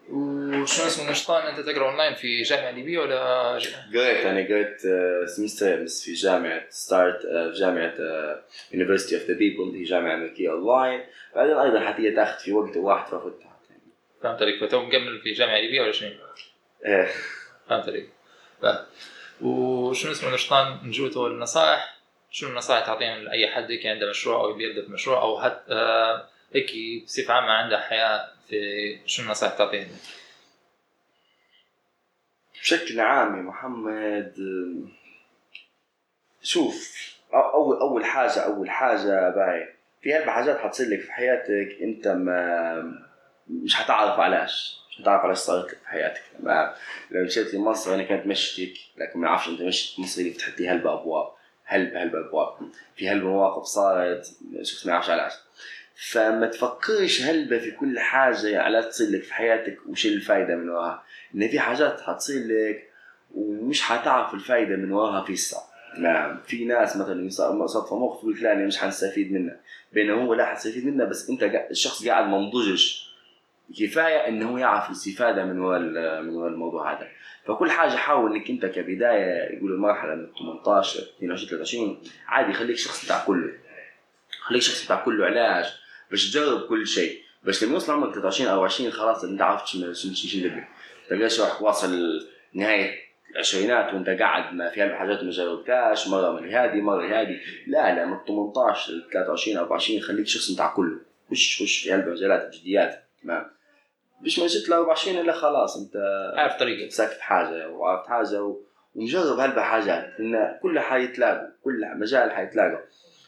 وشنو اسمه نشطان أنت تقرأ اونلاين في جامعة ليبية ولا قريت أنا قريت آه، semester امس في جامعة ستارت في جامعة University of the People هي جامعة أمريكية اونلاين بعدين أيضا حتى تاخذ في وقت واحد ففتها فهمت عليك. فتو مكمل في جامعة ليبية ولا شنو؟ إيه. فهمت عليك. وشنو اسمه نشطان نجوتو النصائح؟ شنو النصائح تعطيهم لأي حد هيك عنده مشروع أو يبي يبدأ في مشروع أو حتى آه، هيك بصفة عامة عنده حياة في شنو النصائح تعطيهم؟ بشكل عام يا محمد شوف اول أول حاجة أول حاجة باي في أربع حاجات حتصير لك في حياتك أنت ما مش هتعرف علاش مش هتعرف علاش صارت لك في حياتك. لو مشيت لمصر أنا كانت مشتك لكن ما نعرفش أنت مشيت مصر اللي فتحت لي هلبة ابواب هلبة هلبة ابواب في هلبة مواقف صارت شخص ما يعرفش علاش. فما تفكرش هلبة في كل حاجة على تصير لك في حياتك وش الفايدة من وراها. إن في حاجات حتصير لك ومش حتعرف الفايدة من وراها في الساعة نعم. في ناس مثلا صدفة موقف يقول لك لا أنا مش حنستفيد منه. بينما هو لا حتستفيد منه بس قا- الشخص قاعد منضجش. كفاية انه هو يعرف الاستفادة من وراء من وراء الموضوع هذا. فكل حاجة حاول إنك أنت كبداية يقول المرحلة من 18 22 23 عادي خليك شخص بتاع كله. خليك شخص بتاع كله علاج. باش تجرب كل شيء. بس لما يوصل عمرك 23 أو 20 خلاص انت عرفت شنو شنو شنو تبي. تلقاش راح واصل نهاية العشرينات وانت قاعد ما في هالحاجات ما جربتهاش مرة من هذه مرة هذه. لا لا من 18 ل 23 24 خليك شخص بتاع كله. خش خش في قلب مجالات الجديات تمام. مش ما جيت ل 24 الا خلاص انت عارف طريقك. ساكت حاجة وعرفت حاجة و... ومجرب هلبة حاجات. لأن كلها حيتلاقوا كل مجال حيتلاقوا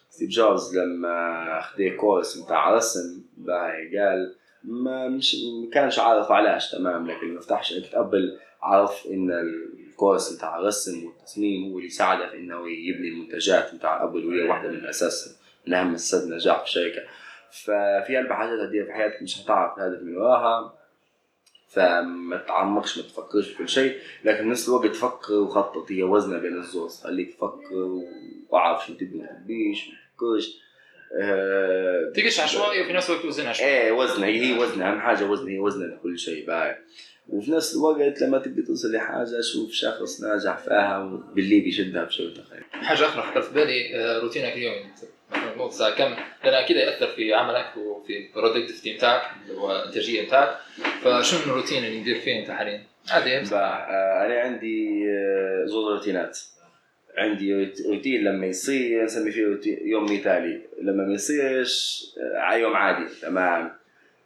ستيف جوبز لما خذ course بتاع رسم باي قال ما مش ما كانش عارف علاش تمام لكن ما فتحش أبل عرف إن الكورس بتاع الرسم والتصميم هو اللي ساعده في إنه يبني المنتجات بتاع أبل وهي واحدة من أساس من أهم اسباب النجاح في الشركة ففي أربع حاجات في حياتك مش هتعرف الهدف من وراها. فما تعمقش ما تفكرش في كل شيء لكن نفس الوقت فكر وخطط. هي وزنة بين الزوز خليك تفكر واعرف شو تبي ما تبيش ما تفكرش. آه، تقش عشوائي وفي نفس الوقت وزن عشوائي إيه وزنة هي هي وزنة أهم حاجة وزنة هي وزنة لكل شيء باي وفي نفس الوقت لما تبي توصل لحاجة شوف شخص ناجح فيها باللي بيشدها بشغلته خير حاجة أخرى خطرت في بالي آه، روتينك اليومي. مثلا كم؟ لأن أكيد ياثر في عملك وفي ال productivity بتاعك اللي هو الانتاجية بتاعك فشنو الروتين اللي ندير فيه أنت حاليا؟ عادي. آه، أنا عندي آه، زوز روتينات. عندي روت- روتين لما يصير نسمي فيه روتين يوم مثالي. لما ما يصيرش آه، يوم عادي. تمام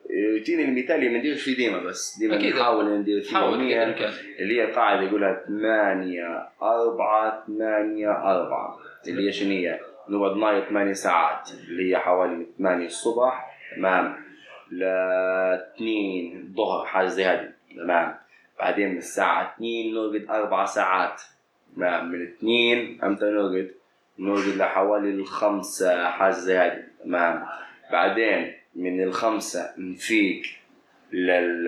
الروتين المثالي ما نديرش فيه ديما بس. ديما. نحاول ندير فيه يوميا. اللي هي قاعدة يقولها 8 4 8 4 اللي هي شنو هي؟ نقعد نايم 8 ساعات. اللي هي حوالي 8 الصبح. تمام. ل 2 الظهر حاجة زي هذه. تمام. بعدين من الساعة 2 نرقد أربع ساعات. تمام. من 2 أمتى نرقد؟ نرقد لحوالي الخمسة حاجة زي هذه. تمام. بعدين من الخمسة نفيق لل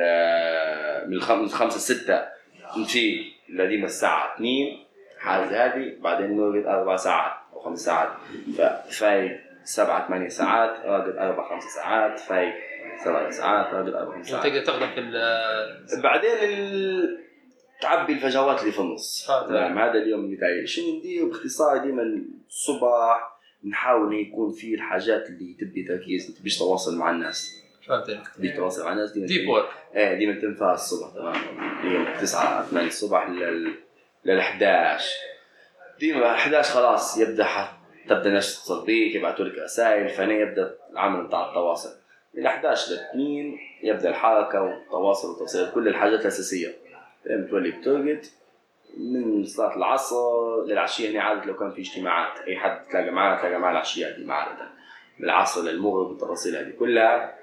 من الخم- من الخمسة ستة نفيق لديما الساعة 2 حاجة هذه. بعدين نرقد أربع ساعات أو خمس ساعات. ففايق سبعة ثمانية ساعات راقد أربع خمس ساعات فايق سبع ساعات راقد أربع خمس ساعات. وتقدر تخدم في ال- بعدين ال... تعبي الفجوات اللي في النص. تمام. تمام. هذا اليوم المثالي شنو ندير؟ باختصار ديما الصبح نحاول يكون فيه الحاجات اللي تبي تركيز ما تبيش تواصل مع الناس. فهمت. عليك تبي تواصل مع الناس ديما deep work إيه ديما تنفع الصبح. تمام. ديما 9 8 الصبح لل لل 11 ديما 11 خلاص يبدأ ح... تبدأ الناس تتصل بيك يبعثوا لك رسائل فهنا يبدأ العمل بتاع التواصل. من 11 ل 2 يبدأ الحركة والتواصل والتوصيل كل الحاجات الأساسية. دائما تولي بترقد من صلاة العصر للعشية هنا عادة لو كان في اجتماعات أي حد تلاقى معاه تلاقى معاه العشية دي عادة من العصر للمغرب والتفاصيل هذه كلها.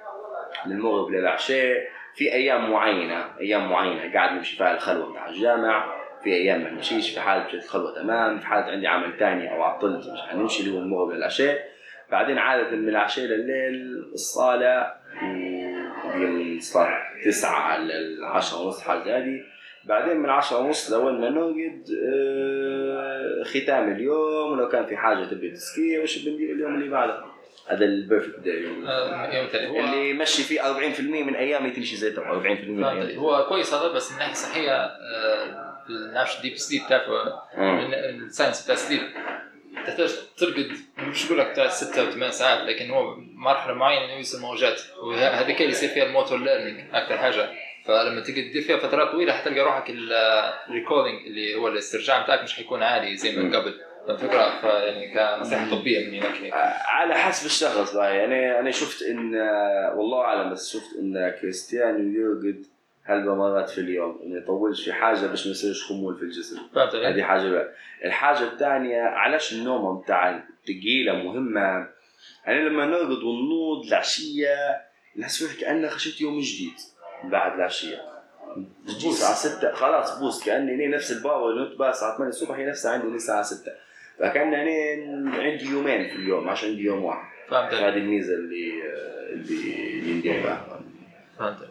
من المغرب للعشاء في أيام معينة أيام معينة قاعد نمشي فيها الخلوة بتاع الجامع. في أيام ما نمشيش في حالة مشيت الخلوه تمام في حالة عندي عمل ثاني أو عطلت مش حنمشي اللي هو المغرب للعشاء بعدين عادة من العشاء لليل الصالة من الصلاة تسعة للعشرة ونص حاجة هذه. بعدين من عشرة ونص لوين ما نوقد آه، ختام اليوم ولو كان في حاجة تبي تسكي وش بندير اليوم اللي بعده؟ هذا ال perfect day آه، يوم اللي يمشي فيه 40% من أيامي تمشي زي تو 40% من. أيامي. هو كويس هذا بس من ناحية صحية آه، نعرفش ال deep sleep. من ال science بتاع ال sleep تحتاج ترقد مش بقول لك بتاع ستة أو ثمان ساعات لكن هو مرحلة معينة إنه يوصل موجات. وهذيك اللي يصير فيها ال motor learning أكثر حاجة. فلما تيجي تدير فيها فترات طويلة حتلقى روحك ال recalling اللي هو الاسترجاع بتاعك مش حيكون عالي زي. من قبل. فالفكرة يعني كنصيحة طبية مني لك هيك. على حسب الشخص بقى. يعني أنا شفت ان والله أعلم بس شفت إن كريستيانو يرقد هلبة مرات في اليوم إنه يطولش في حاجة باش ما يصيرش خمول في الجسم؟ هذه حاجة بقى. الحاجة الثانية علاش النوم بتاع الثقيلة مهمة يعني لما نرقد وننوض العشية نحس فيه كانه خشيت يوم جديد بعد العشية تجي الساعة 6 خلاص boost كأني نفس الباور اللي نمت بها الساعة 8 الصبح هي نفسها عندي الساعة 6 فكأن أنا عندي يومين في اليوم مش عندي يوم واحد فهمت؟ هذه الميزة اللي اللي اللي ندير فهمت.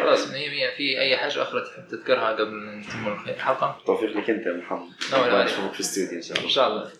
خلاص مية مية في أي حاجة أخرى تحب تذكرها قبل ما نتم الحلقة؟ توفيق لك أنت يا محمد. نشوفك في الاستوديو إن شاء الله إن شاء الله